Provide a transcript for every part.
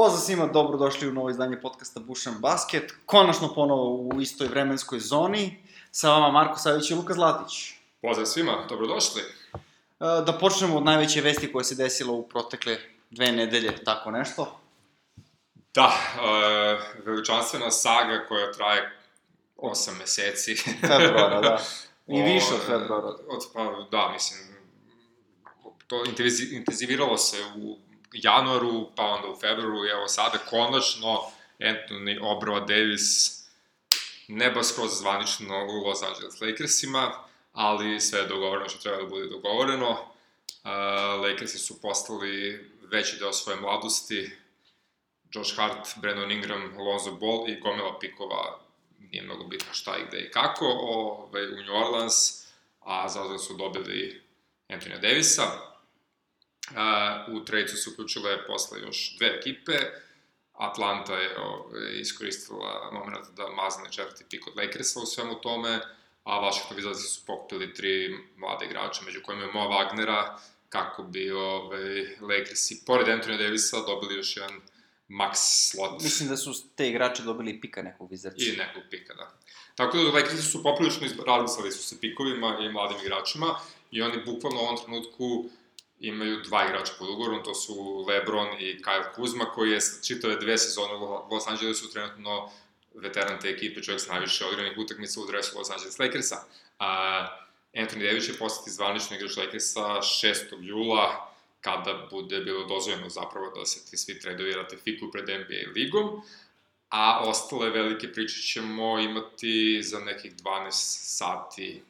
Pozdrav svima, dobrodošli u novo izdanje podcasta Bušan Basket. Konačno ponovo u istoj vremenskoj zoni. Sa vama Marko Savić i Luka Zlatić. Pozdrav svima, dobrodošli. E, Da počnemo od najveće vesti koja se desila u protekle dve nedelje, tako nešto. Da, uh, veličanstvena saga koja traje 8 meseci. Februara, da. I više od februara. Od, pa, da, mislim, to intenzi- intenziviralo se u januaru, pa onda u februaru, evo sada konačno Anthony Obrova Davis ne baš skroz zvanično u Los Angeles Lakersima, ali sve je dogovoreno što treba da bude dogovoreno. Uh, Lakersi su postali veći deo svoje mladosti, Josh Hart, Brandon Ingram, Lonzo Ball i gomila pikova, nije mnogo bitno šta i gde i kako, ovaj, u New Orleans, a zato su dobili Anthony Davisa. Uh, u trejcu se uključile posle još dve ekipe, Atlanta je ovaj, iskoristila moment da mazne četvrti pik od Lakersa u svemu tome, a Washington Wizards su pokupili tri mlade igrača, među kojima je Moa Wagnera, kako bi ovaj, Lakersi, pored Anthony Davisa, dobili još jedan max slot Mislim da su te igrače dobili pika nekog izraca. i nekog pika, da. Tako da Lakersi su poprilično razmislili su se pikovima i mladim igračima i oni bukvalno u ovom trenutku imaju dva igrača pod ugovorom, to su LeBron i Kyle Kuzma, koji je čitave dve sezone u Los Angelesu trenutno veteran te ekipe, čovjek s najviše odigranih utakmica u dresu Los Angeles Lakersa. A, Anthony Davis će postati zvanično igrač Lakersa 6. jula, kada bude bilo dozvoljeno zapravo da se ti svi tradovi ratifikuju pred NBA ligom, a ostale velike priče ćemo imati za nekih 12 sati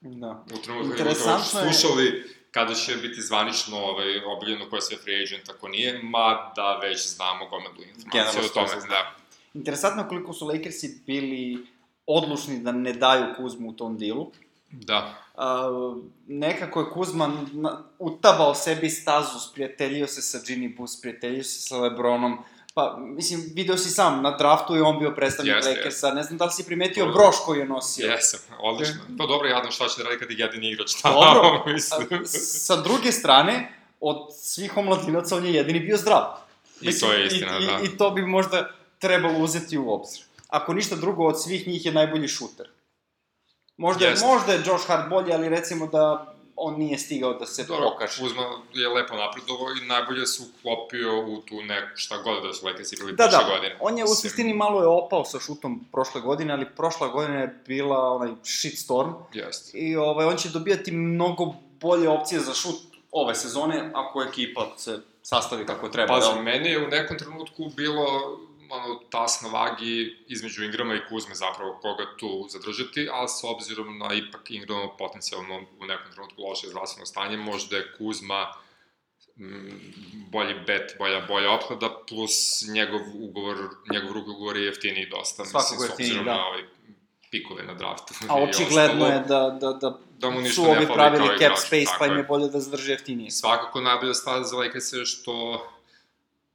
Da. u trenutku kada Interesantno je- slušali kada će biti zvanično ovaj, objavljeno ko je sve free agent, ako nije, mada već znamo gomilu informacije Generalno o tome. Da. Interesantno koliko su Lakersi bili odlučni da ne daju Kuzmu u tom dilu. Da. Uh, nekako je Kuzma utabao sebi stazu, sprijateljio se sa Ginny Bus, sprijateljio se sa Lebronom, pa, mislim, video si sam, na draftu je on bio predstavnik Jeste, Lakersa, ne znam da li si primetio Dobro. broš koji je nosio. Jesam, odlično. Pa dobro, ja znam šta će da radi kad je jedini igrač Dobro. tamo, mislim. A, sa druge strane, od svih omladinaca on je jedini bio zdrav. I to je istina, i, da. I, I to bi možda trebalo uzeti u obzir. Ako ništa drugo, od svih njih je najbolji šuter. Možda, Jeste. možda je Josh Hart bolji, ali recimo da on nije stigao da se Dobro, pokaže. Kuzma je lepo napredovao i najbolje se uklopio u tu neku šta god da su Lakersi bili Da, prošle da, godine. on je u suštini malo je opao sa šutom prošle godine, ali prošla godina je bila onaj shitstorm Jeste. i ovaj, on će dobijati mnogo bolje opcije za šut ove sezone ako ekipa se sastavi kako treba. Pazi, da? meni je u nekom trenutku bilo ono, tas na vagi između Ingrama i Kuzme zapravo koga tu zadržati, ali s obzirom na ipak Ingramo potencijalno u nekom trenutku loše zdravstveno stanje, možda je Kuzma mm, bolji bet, bolja, bolja opklada, plus njegov ugovor, njegov ruki ugovor je jeftiniji dosta, Svakako mislim, s obzirom da. na ovaj pikove na draftu. A očigledno je da, da, da, Da mu su ovi pravili cap igrač, space, pa im je. je bolje da zadrže jeftinije. Svakako najbolja stvar za Lakers je što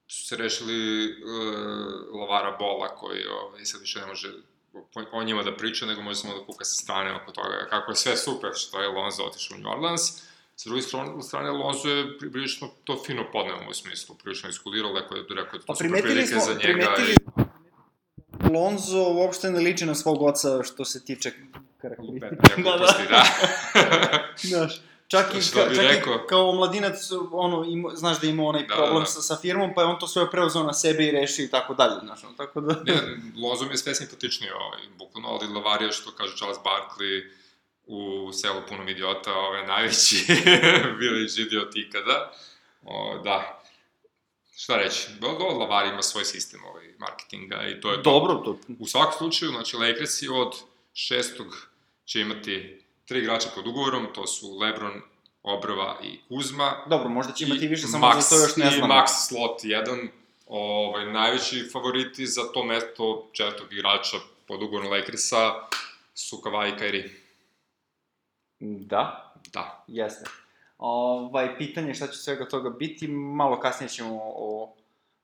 su se rešili uh, Lavara Bola koji ovaj, sad više ne može o, njima da priča, nego može samo da kuka sa strane oko toga kako je sve super što je Lonzo otišao u New Orleans. Sa druge strane, Lonzo je prilično to fino podneo u smislu, prilično iskudirao, rekao je, rekao da Pa to super primetili prilike smo, za njega. primetili i... Lonzo uopšte ne liči na svog oca što se tiče karakteristika. Lupeta, da, da. da. Znaš, čak i, ka, čak rekao? i kao mladinac, ono, ima, znaš da ima onaj Da, da, problem da. Sa, sa firmom, pa je on to sve preuzeo na sebe i rešio i tako dalje, znaš, ono, tako da... Ne, Lonzo mi je sve simpatičniji, ovaj, bukvalno, ali Lavarija, što kaže Charles Barkley, u selu punom idiota, ovaj, najveći village idiot ikada. O, da, šta reći, do Lavari ima svoj sistem ovaj, marketinga i to je to. Dobro, to... U svakom slučaju, znači, Lakersi od šestog će imati tri igrača pod ugovorom, to su Lebron, Obrova i Kuzma. Dobro, možda će imati I više, samo Max- za to još ne I znamo. Max slot 1, ovaj, najveći favoriti za to mesto četvrtog igrača pod ugovorom Lakersa su Kawhi i Kyrie. Da, Da. jeste. Ovaj, pitanje je šta će svega toga biti, malo kasnije ćemo o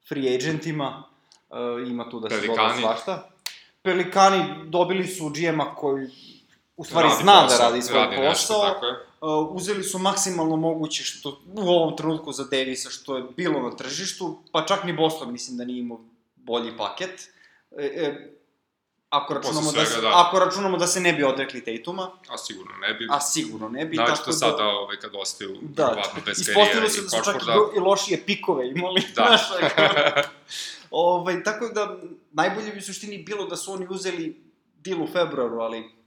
free agentima, e, ima tu da se doda svašta. Pelikani dobili su GM-a koji u stvari Radi zna posao, da radi svoj radi nešto, posao, tako je. Uh, uzeli su maksimalno moguće što u ovom trenutku za Davisa što je bilo na tržištu, pa čak ni Boston mislim da nije imao bolji paket. E, e, ako računamo, da, se, da. ako računamo da se ne bi odrekli Tatuma, A sigurno ne bi. a sigurno ne bi. Znači tako to sada, ovaj, kad ostaju, Da, verovatno bez ispostavilo Ferija se i da su čak i, do- i lošije pikove imali. Da. ono. ovaj, tako da, najbolje bi u suštini bilo da su oni uzeli deal u februaru, ali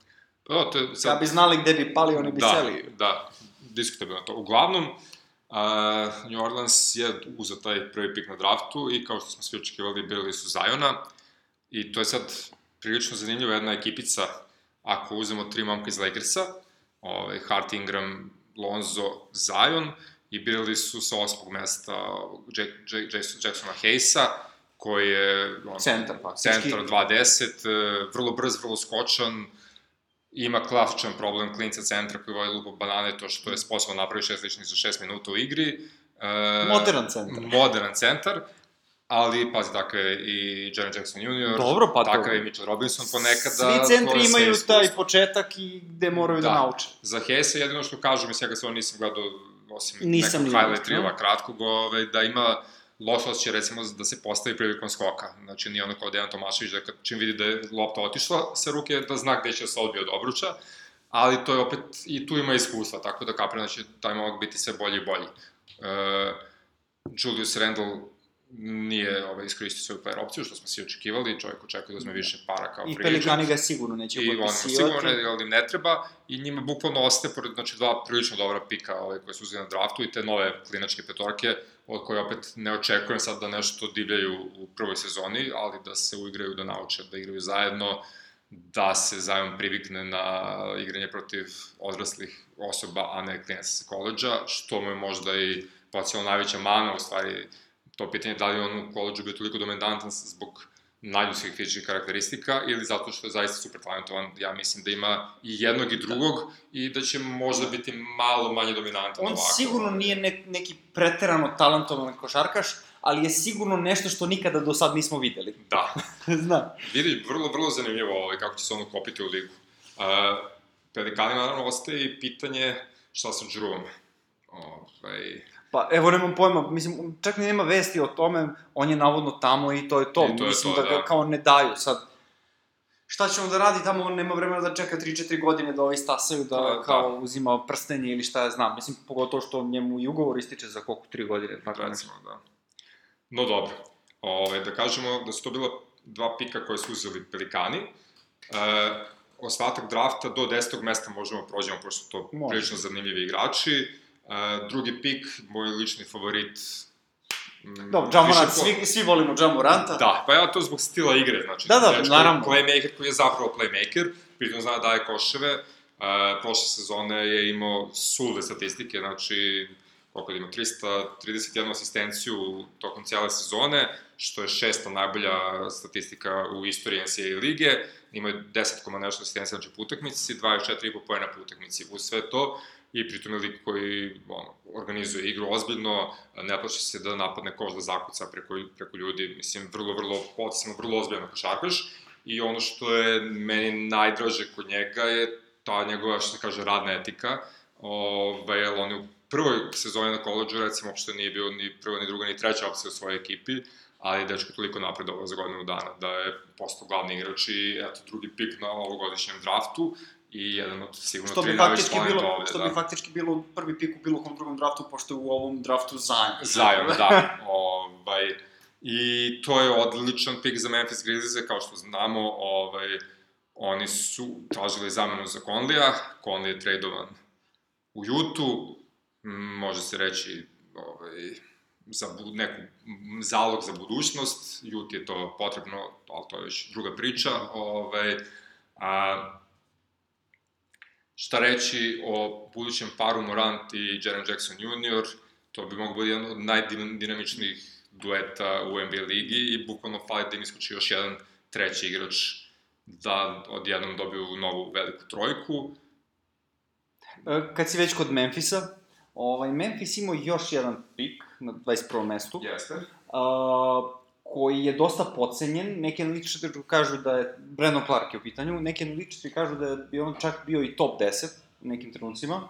Pa da, to je sad... kad bi znali gde bi pali, oni bi da, seli. Da, diskutabilno to. Uglavnom, uh, New Orleans je uzeo taj prvi pik na draftu i kao što smo svi očekivali, birali su Zajona i to je sad prilično zanimljiva jedna ekipica ako uzmemo tri momka iz Lakersa, ovaj, Hart Ingram, Lonzo, Zion i birali su sa osmog mesta Jacksona Hayesa, koji je on, Centar, faktički. centar 2.10, e, vrlo brz, vrlo skočan, ima klasičan problem klinca centra koji voli lupo banane, to što je sposoban napravi šest ličnih za šest minuta u igri. E, Modern centar. Modern centar, ali, pazi, takav je i Jaren Jackson Jr., Dobro, pa takav to- je i Mitchell Robinson ponekada. Svi to centri sve imaju iskustvo. taj početak i gde moraju da, Da. nauče. Za Hesa jedino što kažem, mislim, ja ga samo nisam gledao, osim Nisam nekog highlight rila kratkog, ove, da ima loš osjećaj, recimo, da se postavi prilikom skoka. Znači, nije ono kao Dejan Tomašević, da kad čim vidi da je lopta otišla sa ruke, da zna gde će se odbije od obruča, ali to je opet, i tu ima iskustva, tako da kapiram da će taj momak biti sve bolji i bolji. E, Julius Randle nije ovaj, iskoristio svoju player opciju, što smo svi očekivali, čovjek očekuje da uzme više para kao I free. Pelikani ga sigurno neće I potpisivati. sigurno ne, ali im ne treba i njima bukvalno ostaje, pored, znači dva prilično dobra pika ove, koje su uzeli na draftu i te nove klinačke petorke, od koje opet ne očekujem sad da nešto divljaju u prvoj sezoni, ali da se uigraju, da nauče, da igraju zajedno, da se zajedno privikne na igranje protiv odraslih osoba, a ne klinaca sa koleđa, što mu je možda i potencijalno najveća mana, u stvari, to pitanje da li on u koleđu bio toliko dominantan zbog najljudskih fizičkih karakteristika ili zato što je zaista super talentovan, ja mislim da ima i jednog i drugog i da će možda biti malo manje dominantan On ovako. sigurno nije ne, neki preterano talentovan košarkaš, ali je sigurno nešto što nikada do sad nismo videli. Da. Znam. Vidi, vrlo, vrlo zanimljivo ovaj, kako će se on ukopiti u ligu. Uh, Pelikani naravno ostaje i pitanje šta sa Drewom. Ovaj, Pa evo nemam pojma, mislim, čak ni nema vesti o tome, on je navodno tamo i to je to. I to je mislim to, da ga da. kao ne daju sad. Šta će on da radi tamo, on nema vremena da čeka 3-4 godine da ovi stasaju, da, Da, da. kao uzima prstenje ili šta ja znam. Mislim, pogotovo što njemu i ugovor ističe za koliko, 3 godine, tako recimo, da. No dobro, ovaj, da kažemo da su to bila dva pika koje su uzeli Pelikani. E, ostatak drafta do 10. mesta možemo da prođemo, pošto su to Može. prilično zanimljivi igrači. Drugi pik, moj lični favorit, mm, Dobro, Jamorant, po- svi, svi volimo Jamoranta. Da, pa ja to zbog stila igre, znači. Da, da, dečko naravno. Playmaker koji je zapravo playmaker, pritom zna da daje koševe. Uh, prošle sezone je imao sude statistike, znači koliko je imao, 331 asistenciju tokom cijele sezone, što je šesta najbolja statistika u istoriji NCAA lige, imao je 10 koma nešto asistencija znači po utakmici, 24,5 pojena po utakmici, uz sve to, i pritom je lik koji ono, organizuje igru ozbiljno, ne plaši se da napadne koš da zakuca preko, preko ljudi, mislim, vrlo, vrlo, potencijalno, vrlo ozbiljno košarkaš, i ono što je meni najdraže kod njega je ta njegova, što se kaže, radna etika, ovaj, jer on je u prvoj sezoni na koleđu, recimo, uopšte nije bio ni prva, ni druga, ni treća opcija u svojoj ekipi, ali je dečko toliko napredovao za godinu dana da je postao glavni igrač i eto, drugi pik na ovogodišnjem draftu i jedan od sigurno Što tri bi faktički bilo, ovde, što da. bi faktički bilo prvi pik u bilo kom drugom draftu, pošto je u ovom draftu Zion. Zion, da. ovaj, I to je odličan pik za Memphis Grizzlies, kao što znamo, ovaj, oni su tražili zamenu za Conlija, Conley je tradovan u Jutu, može se reći ovaj, za bu, neku zalog za budućnost, Jut je to potrebno, ali to je već druga priča. Ovaj, a, šta reći o budućem paru Morant i Jaren Jackson Jr., to bi mogo biti jedan od najdinamičnijih dueta u NBA ligi i bukvalno fali da im iskoči još jedan treći igrač da odjednom dobiju novu veliku trojku. E, Kad si već kod Memfisa, ovaj, Memphis imao još jedan pik na 21. mestu, Jeste. a, koji je dosta pocenjen. Neki analitičari kažu da je, Brandon Clark je u pitanju, neki analitičari kažu da bi on čak bio i top 10 u nekim trenucima.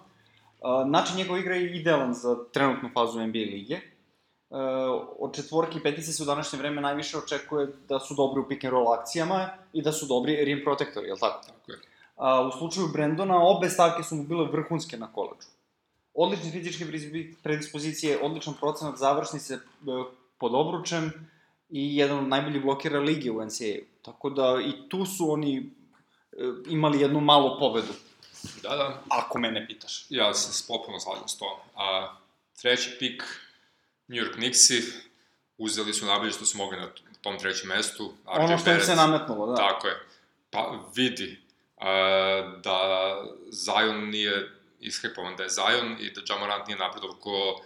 Način njegove igre je idealan za trenutnu fazu NBA lige. Od četvorke i petice se u današnje vreme najviše očekuje da su dobri u pick and roll akcijama i da su dobri rim protektori, je li tako? Tako je. A, u slučaju Brendona, obe stavke su mu bile vrhunske na koleđu. Odlične fizičke predispozicije, odličan procenat završnice e, pod obručem i jedan od najboljih blokira lige u NCAA-u. Tako da i tu su oni e, imali jednu malu pobedu. Da, da. Ako mene pitaš. Ja se potpuno slažem s to. A treći pik, New York Knicksi, uzeli su najbolje što su mogli na tom trećem mestu. ono što im se nametnulo, da. Tako je. Pa vidi, da Zion nije ishajpovan da je Zion i da Jamorant nije napredovao ko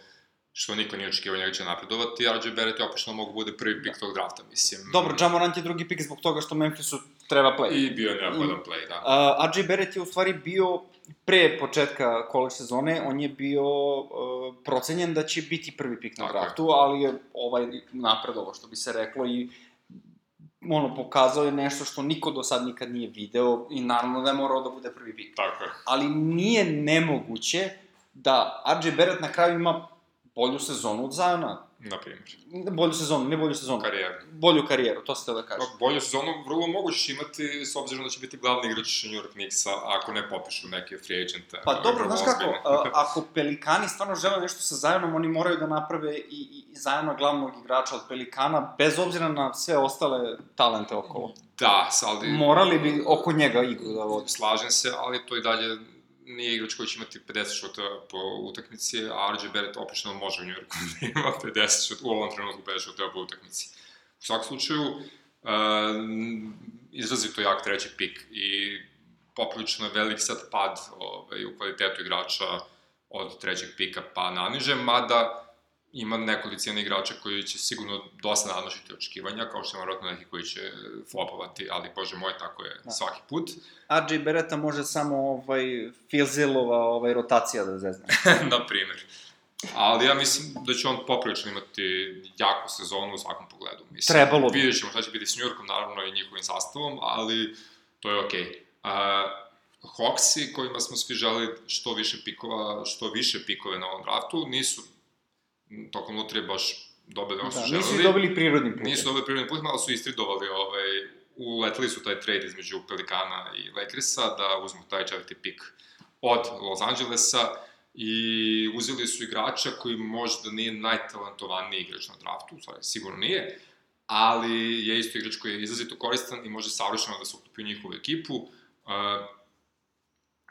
što niko nije očekivao njega će napredovati, a RJ Barrett je opično mogu bude prvi pik tog drafta, mislim. Dobro, Jamorant je drugi pik zbog toga što Memphisu treba play. I bio je neophodan play, da. Uh, RJ Barrett je u stvari bio pre početka college sezone, on je bio uh, procenjen da će biti prvi pik na draftu, je. ali je ovaj napredovo, što bi se reklo, i ono, pokazao je nešto što niko do sad nikad nije video i naravno da je morao da bude prvi pik. Tako je. Ali nije nemoguće da RJ Barrett na kraju ima bolju sezonu od Zajona. Na primjer. Bolju sezonu, ne bolju sezonu. Karijeru. Bolju karijeru, to ste da kažem. No, bolju sezonu vrlo mogućeš imati, s obzirom da će biti glavni igrač New York Knicksa, ako ne popišu neke free agente. Pa dobro, znaš kako, ako Pelikani stvarno žele nešto sa Zajonom, oni moraju da naprave i, i, i Zajona glavnog igrača od Pelikana, bez obzira na sve ostale talente okolo. Da, ali... Morali bi oko njega igru da vodi. Slažem se, ali to i dalje nije igrač koji će imati 50 šuta po utakmici, a RJ Barrett opično može u New Yorku da ima 50 šuta, u ovom trenutku 50 šuta po utakmici. U svakom slučaju, uh, izrazito jak treći pik i poprilično velik sad pad ovaj, u kvalitetu igrača od trećeg pika pa naniže, mada ima nekolicina igrača koji će sigurno dosta nadnošiti očekivanja, kao što ima vjerojatno neki koji će flopovati, ali bože moj, tako je da. svaki put. RJ Beretta može samo ovaj, Filzilova ovaj, rotacija da zezne. Na primer. Ali ja mislim da će on poprilično imati jaku sezonu u svakom pogledu. Mislim, Trebalo bi. Vidjet ćemo šta će biti s Njurkom, naravno, i njihovim sastavom, ali to je okej. Okay. Uh, Hawksi, kojima smo svi želi što više pikova, što više pikove na ovom draftu, nisu tokom lutrije baš dobili ono što da, želeli. Nisu dobili prirodni put. Nisu dobili prirodni put, malo su istridovali, ovaj, uleteli su taj trade između Pelikana i Lakersa da uzmu taj četvrti pik od Los Angelesa i uzeli su igrača koji možda nije najtalentovaniji igrač na draftu, stvari, sigurno nije, ali je isto igrač koji je izrazito koristan i može savršeno da se uklopi u njihovu ekipu. Uh,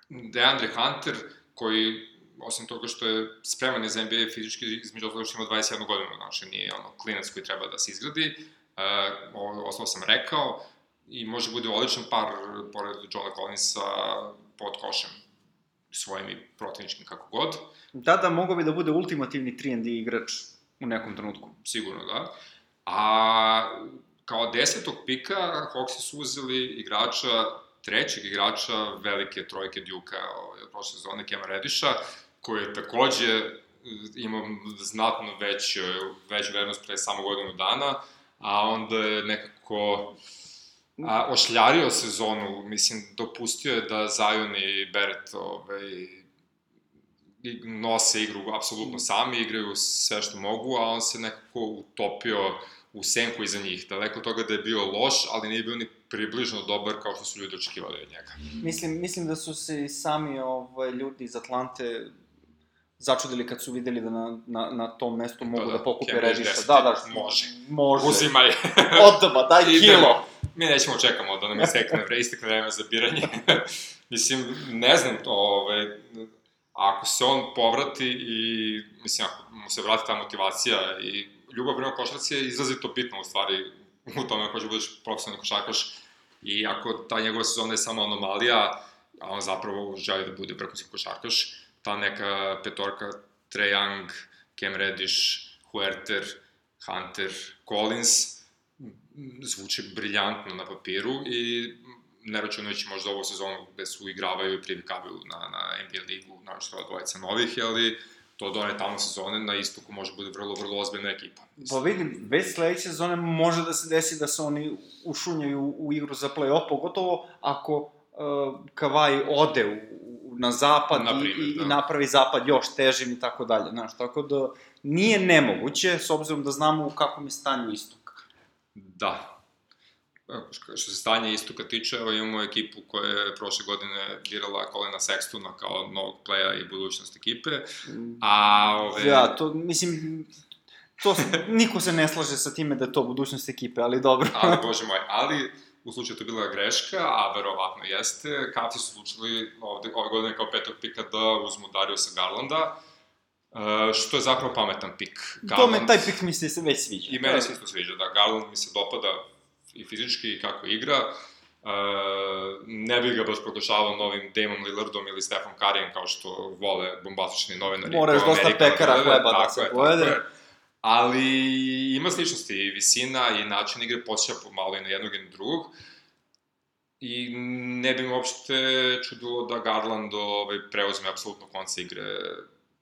Deandre Hunter, koji osim toga što je spreman za NBA fizički, između ostalog što ima 21 godinu, znači nije ono klinac koji treba da se izgradi, uh, ostalo sam rekao, i može bude odličan par, pored Johna Collinsa, pod košem svojim i protivničkim kako god. Da, da, mogo bi da bude ultimativni 3D igrač u nekom trenutku. Sigurno, da. A kao desetog pika Hawksi su uzeli igrača, trećeg igrača velike trojke Duke ovaj, od prošle sezone, Kema Rediša, koji je takođe imao znatno već, veću vrednost pre samo godinu dana, a onda je nekako a, ošljario sezonu, mislim, dopustio je da Zion i Beret ovaj, nose igru apsolutno sami, igraju sve što mogu, a on se nekako utopio u senku iza njih. Daleko toga da je bio loš, ali nije bio ni približno dobar kao što su ljudi očekivali od njega. Mislim, mislim da su se sami ovaj, ljudi iz Atlante začudili kad su videli da na, na, na tom mestu mogu da, da, da pokupe Rediša. Da, da, može. Može. Uzimaj. Odoma, daj kilo. Mi nećemo čekamo da nam istekne, vre, istekne vreme za biranje. mislim, ne znam to, ovaj, ako se on povrati i, mislim, ako mu se vrati ta motivacija i ljubav prema košarci je izrazito bitna u stvari u tome ako će budeš profesionalni košarkaš i ako ta njegova sezona je samo anomalija, a on zapravo želi da bude vrhunski košarkaš, ta neka petorka Trae Young, Cam Reddish, Huerter, Hunter, Collins zvuči briljantno na papiru i ne računajući možda ovu sezonu gde su igravaju i privikavaju na, na NBA ligu, našto dvojica novih, ali to done tamo sezone, na istoku može bude vrlo, vrlo ozbiljna ekipa. Pa vidim, već sledeće sezone može da se desi da se oni ušunjaju u igru za play-off, pogotovo ako uh, Kavaj ode u, na zapad Na i, i, da. i napravi zapad još težim i tako dalje, znaš, tako da nije nemoguće, s obzirom da znamo u kakvom je stanju istok. Da. Što se stanje istoka tiče, evo imamo ekipu koja je prošle godine birala Colina Sextona kao novog pleja i budućnost ekipe, a ove... Ja, to, mislim, to, niko se ne slaže sa time da je to budućnost ekipe, ali dobro. ali, bože moj, ali u slučaju to je bila greška, a verovatno jeste, Cavsi su odlučili ovde, ove godine kao petog pika da uzmu Dariusa Garlanda, e, što je zapravo pametan pik. to me, taj pik mi se već sviđa. I meni se isto sviđa, da, Garland mi se dopada i fizički i kako igra. Uh, ne bih ga baš proglašavao novim Damon Lillardom ili Stefan Karijem kao što vole bombastični novinari. Mora još po dosta pekara gleda, hleba da tako se je, pojede. tako je. Ali ima sličnosti, i visina i način igre posjeća pomalo i na jednog i na drugog. I ne bi mi uopšte čudilo da Garland ovaj, preuzme apsolutno konce igre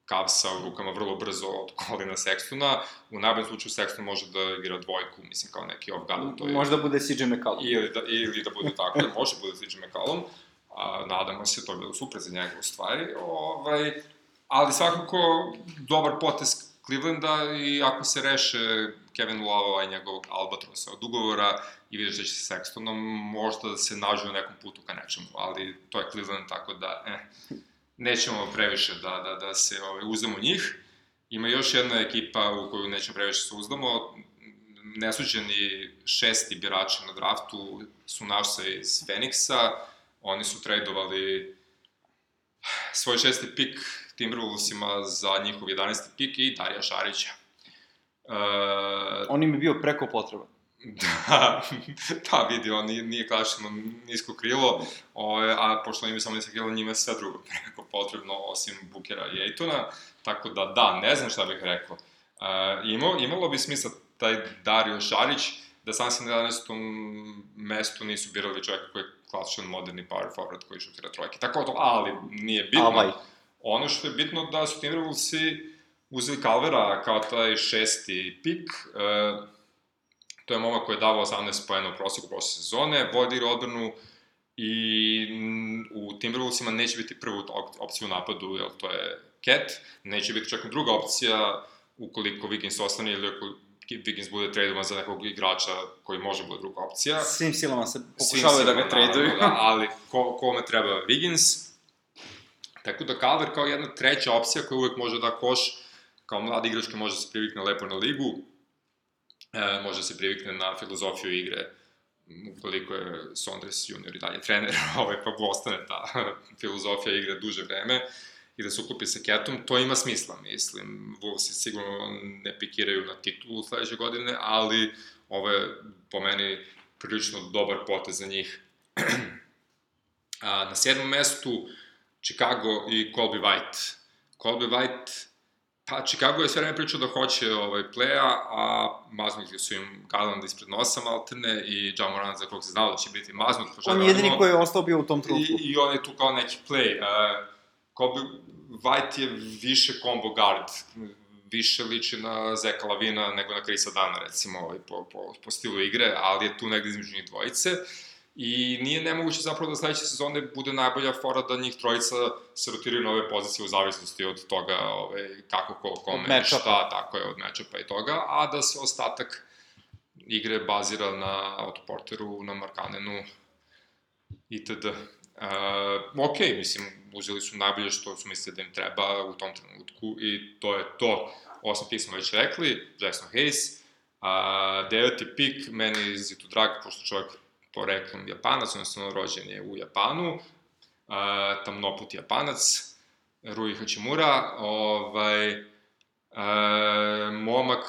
Cavsa u rukama vrlo brzo od Colina Sextona. U najboljem slučaju Sexton može da igra dvojku, mislim kao neki off-guard. To je... Možda bude CJ McCallum. Ili da, ili da bude tako, da može bude CJ McCallum. A, nadamo se, to je bilo super za njega u stvari. Ovaj, ali svakako dobar potez Clevelanda i ako se reše Kevin Love i njegovog albatrosa od ugovora i vidiš da će se Sextonom možda da se nađu na nekom putu ka nečemu, ali to je Cleveland, tako da, eh, nećemo previše da, da, da se ovaj, uzdamo njih. Ima još jedna ekipa u koju nećemo previše se uzdamo, nesuđeni šesti birači na draftu su naša iz Feniksa, oni su tradovali svoj šesti pik Timberwolvesima za njihov 11. pik i Darija Šarića. E, On im je bio preko potreba. da, da, vidi, on nije, nije klasično nisko krilo, o, a pošto ima samo nisko krilo, njima je sve drugo preko potrebno, osim Bukera i Ejtona, tako da, da, ne znam šta bih rekao. E, imao, imalo bi smisla taj Dario Šarić, da sam se na 11. mestu nisu birali čovjeka koji je klasičan moderni power forward koji šutira trojke. Tako to, ali nije bitno. Avaj. Ono što je bitno da su Timberwolvesi uzeli Calvera kao taj šesti pik. E, to je momak koji je davao 18 pojena u prosjeku prošle sezone, vodi odbranu i u Timberwolvesima neće biti prva op- opcija u napadu, jer to je Cat, neće biti čak druga opcija ukoliko Wiggins ostane ili ako Wiggins bude tradovan za nekog igrača koji može bude druga opcija. Svim silama se pokušavaju da ga traduju. Da, ali ko, kome treba Wiggins. Tako da Calver kao jedna treća opcija koja uvek može da koš, kao mladi igrač koji može da se privikne lepo na ligu, e, može da se privikne na filozofiju igre, ukoliko je Sondres junior i dalje trener, ovaj, pa ostane ta filozofija igre duže vreme i da se uklopi sa Ketom, to ima smisla, mislim. Wolves sigurno ne pikiraju na titulu sledeće godine, ali ovo je po meni prilično dobar potez za njih. A, na sedmom mestu Chicago i Colby White. Colby White, pa Chicago je sve vreme pričao da hoće ovaj playa, a maznuli su im Garland ispred nosa maltene i Ja Morant za kog se znalo da će biti maznut. Pa On je jedini koji je ostao bio u tom trenutku. I, I on je tu kao neki play. Uh, Kobe White je više combo guard, više liči na Zeka Lavina nego na Krisa Dana, recimo, ovaj, po, po, po stilu igre, ali je tu negde između njih dvojice. I nije nemoguće zapravo da sledeće sezone bude najbolja fora da njih trojica se rotiraju na ove pozicije u zavisnosti od toga ovaj, kako ko kome šta, tako je od matchupa i toga, a da se ostatak igre bazira na Otto Porteru, na Markanenu itd. Uh, ok, mislim, uzeli su najbolje što su mislili da im treba u tom trenutku i to je to. Osam pik smo već rekli, Jackson Hayes, a, deveti pik, meni je izuzetno drag, pošto čovjek poreklom Japanac, odnosno rođen je u Japanu, a, tamnoput Japanac, Rui Hachimura, ovaj, a, momak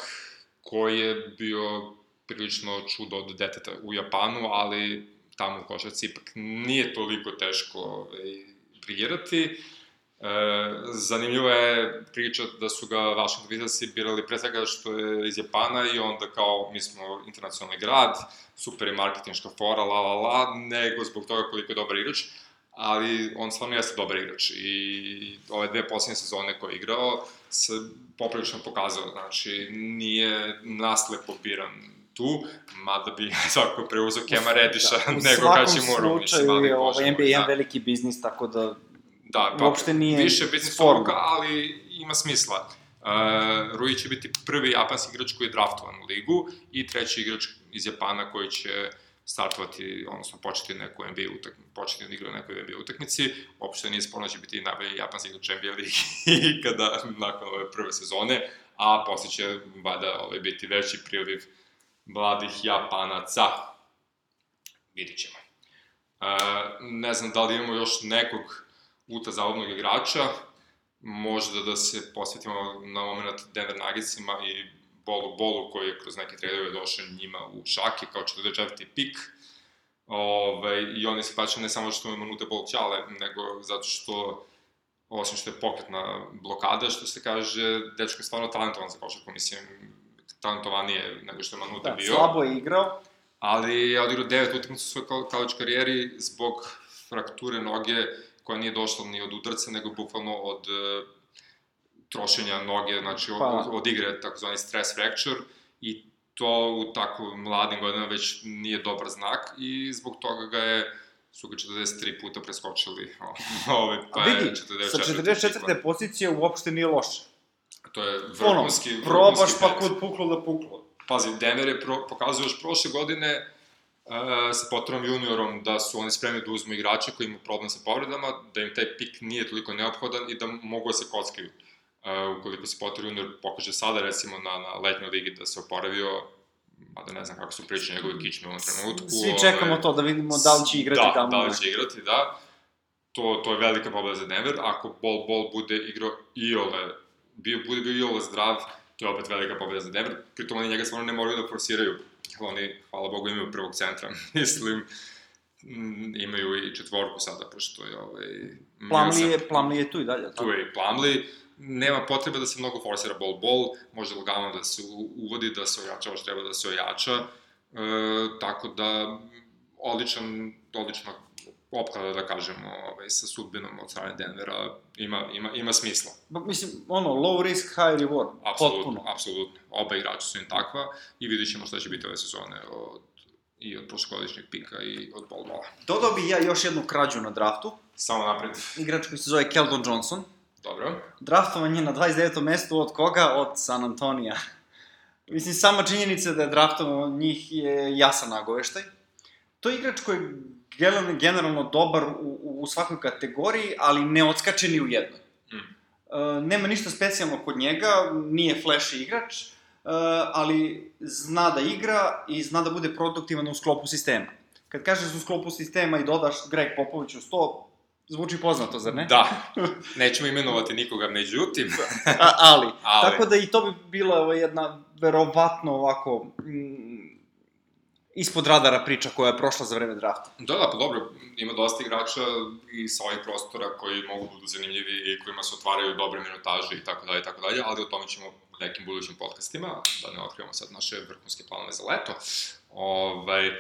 koji je bio prilično čudo od deteta u Japanu, ali tamo u košarci ipak nije toliko teško ovaj, briljirati. E, zanimljiva je priča da su ga Washington Wizardsi birali pre svega što je iz Japana i onda kao mi smo internacionalni grad, super je marketinška fora, la la la, nego zbog toga koliko je dobar igrač, ali on stvarno jeste dobar igrač i ove dve posljednje sezone koje je igrao se poprilično pokazao, znači nije naslepo biran tu, mada bi svakako preuzeo Kema Rediša Da, u nego svakom Hachimuru, mislim, slučaju je ovaj NBA jedan da. veliki biznis, tako da da, pa, uopšte nije više bitni su sporno. ali ima smisla. Uh, Rui će biti prvi japanski igrač koji je draftovan u ligu i treći igrač iz Japana koji će startovati, odnosno početi neku NBA utakmicu, početi da igra nekoj NBA utakmici. Uopšte nije sporno da će biti najbolji japanski igrač NBA ligi kada, nakon ove prve sezone, a posle će vada ovaj, biti veći priliv mladih Japanaca. Vidit ćemo. Uh, ne znam da li imamo još nekog uta zavodnog igrača, možda da se posvetimo na moment Denver Nuggetsima i Bolu Bolu koji je kroz neke tradove došao njima u šake kao 44. pik. Ove, I oni se pače ne samo što ima Manute Bol Ćale, nego zato što osim što je pokretna blokada, što se kaže, dečko je stvarno talentovan za košarku, mislim, talentovanije nego što je Manute Da, bio. slabo je igrao. Ali je odigrao devet utakmica u svojoj college karijeri zbog frakture noge koja nije došla ni od udarca, nego bukvalno od e, trošenja noge, znači od, Pa. od, igre, takozvani stress fracture, i to u tako mladim godinama već nije dobar znak i zbog toga ga je su ga 43 puta preskočili, ove, pa A vidi, je 44. sa 44. pozicije uopšte nije loše. To je Ono, vrhunski, probaš vrhunski pa kod puklo da puklo. Pazi, Denver je pro, pokazao još prošle godine sa Potterom juniorom da su oni spremni da uzmu igrače koji imaju problem sa povredama, da im taj pik nije toliko neophodan i da mogu da se kockaju. Uh, ukoliko se Potter junior pokaže sada, recimo, na, na letnjoj ligi da se oporavio, mada ne znam kako su priče njegove kičme u ovom trenutku. Svi čekamo ovaj, to da vidimo da li će igrati da, tamo. Da, da li će igrati, da. To, to je velika pobeda za Denver. Ako Bol Bol bude igrao Iole, bio, bude bio Iole zdrav, to je opet velika pobeda za Denver. Pritom oni njega stvarno ne moraju da forsiraju. Jer oni, hvala Bogu, imaju prvog centra. Mislim, mm, imaju i četvorku sada, pošto je ovaj... Plamli je, Plamli je tu i dalje. tu je i Plamli, nema potrebe da se mnogo forsira bol bol, može lagano da se uvodi, da se ojača ovo što treba da se ojača, e, tako da odličan, odlična opklada, da kažemo, ovaj, sa sudbinom od strane Denvera ima, ima, ima smisla. Ba, mislim, ono, low risk, high reward. Apsolutno, Potpuno. apsolutno. Oba igrača su im takva i vidit ćemo šta će biti ove sezone od, i od prošlogodišnjeg pika i od bol bola. Dodao bi ja još jednu krađu na draftu. Samo napred. Igrač koji se zove Keldon Johnson. Dobro. Draftovan je na 29. mestu od koga? Od San Antonija. Mislim, sama činjenica da je draftovan njih je jasan nagoveštaj. To je igrač koji generalno, generalno dobar u, u, svakoj kategoriji, ali ne odskače ni u jednoj. Mm. E, nema ništa specijalno kod njega, nije flash igrač, e, ali zna da igra i zna da bude produktivan u sklopu sistema. Kad kažeš u sklopu sistema i dodaš Greg Popović u 100, zvuči poznato, zar ne? Da, nećemo imenovati nikoga, međutim, A, ali, Ali. tako da i to bi bila ovo jedna, verovatno ovako, mm, ispod radara priča koja je prošla za vreme drafta. Da, da, pa dobro, ima dosta igrača i sa ovih prostora koji mogu budu zanimljivi i kojima se otvaraju dobre minutaže i tako dalje i tako dalje, ali o tome ćemo u nekim budućim podcastima, da ne otkrivamo sad naše vrhunske planove za leto. Ovaj,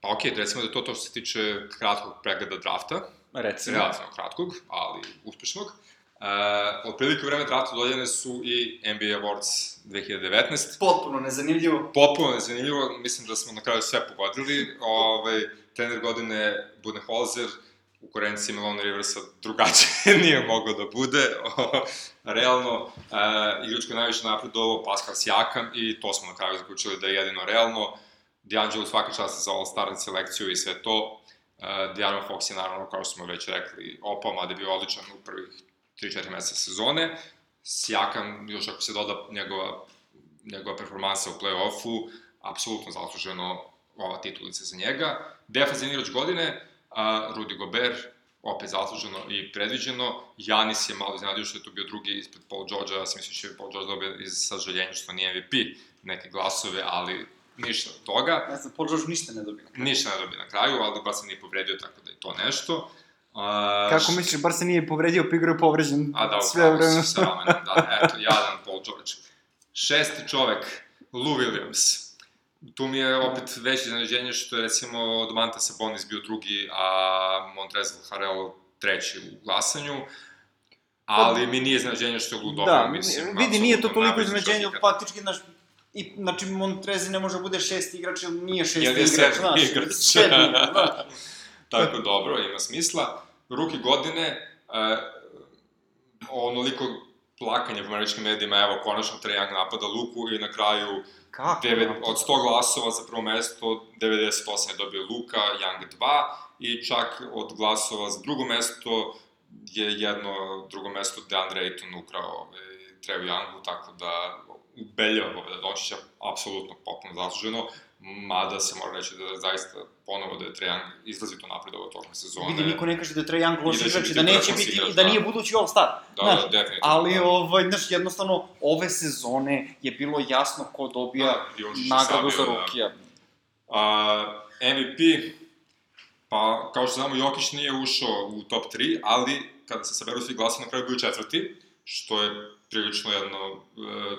pa okej, recimo da je to to što se tiče kratkog pregleda drafta, Recimo. relativno kratkog, ali uspešnog. E, otprilike u vreme drafta dodeljene su i NBA Awards 2019, Potpuno nezanimljivo. potpuno nezanimljivo, mislim da smo na kraju sve pogodili. Ovaj, trener godine Budenholzer, u korenciji Melona Riversa drugačije nije moglo da bude. realno, e, igrač koji je najviše napredovao Pascal Siakam i to smo na kraju zaključili da je jedino realno. D'Angelo svaka čast za All-Star selekciju i sve to. E, De'Aaron Fox je naravno, kao što smo već rekli, opao, mada je bio odličan u prvih 3-4 meseca sezone. Sijakam, još ako se doda njegova, njegova performansa u play-offu, apsolutno zasluženo ova titulica za njega. Defensivni igrač godine, a, Rudy Gobert, opet zasluženo i predviđeno. Janis je malo iznenadio što je to bio drugi ispred Paul George-a, ja sam mislio što je Paul George dobio iz sažaljenja što nije MVP neke glasove, ali ništa od toga. Ne znam, Paul George ništa ne dobio. Ništa ne dobio na kraju, ali baš se nije povredio, tako da je to nešto. A, Kako misliš, bar se nije povredio, pa igrao je povređen A da, sve vreme. sa ramenom, da, eto, jadan Paul George. Šesti čovek, Lou Williams. Tu mi je opet veće iznenađenje što je recimo od Manta Sabonis bio drugi, a Montrezl Harrell treći u glasanju. Ali mi nije iznenađenje što je Lou dobro, Da, mislim. vidi, nije to toliko iznenađenje, faktički, znaš, i, znači, Montrezi ne može da bude šesti igrač, jer nije šesti Jer je igrač, sedmi znaš, igrač. sedmi znaš. Tako dobro, ima smisla. Ruki godine, uh, e, onoliko plakanje u američkim medijima, evo, konačno Trae Young napada Luku i na kraju Kako? devet, od 100 glasova za prvo mesto, 98 je dobio Luka, Young 2 i čak od glasova za drugo mesto je jedno drugo mesto DeAndre Ayton ukrao ovaj, Treu Youngu, tako da ubeljava pobeda Dončića, apsolutno potpuno zasluženo, mada se mora reći da zaista ponovo da je Young izrazito napredovao tokom sezone. Vidi, niko ne kaže da je Young loš da igrač i da neće biti, igrač, da da. nije budući All-Star. Da, Znaš, da, definitivno. Ali, da. ovaj, znaš, jednostavno, ove sezone je bilo jasno ko dobija Da, nagradu za stavio, da. rukija. A, MVP, pa kao što znamo, Jokić nije ušao u top 3, ali kada se saberu svi glasovi, na kraju bio četvrti, što je prilično jedno, e,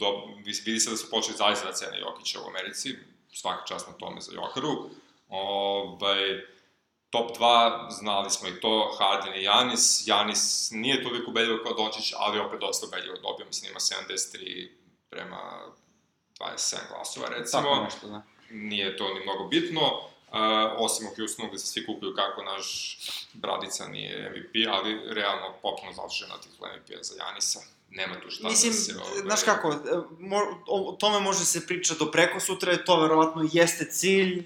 do, vidi se da su počeli zaista da cene Jokića u Americi, svaka čast na tome za Jokaru. Ovaj, top 2, znali smo i to, Harden i Janis. Janis nije toliko ubedljivo kao Dončić, ali opet dosta ubedljivo dobio, mislim ima 73 prema 27 glasova, recimo Tako nešto, da. nije to ni mnogo bitno, uh, osim u Houstonu gde se svi kupuju kako naš Bradica nije MVP, ali realno potpuno zaslužena titula MVP-a za Janisa. Nema tu šta Mislim, da se... ovaj, znaš kako, e, mo, o, tome može se priča do preko sutra, to verovatno jeste cilj.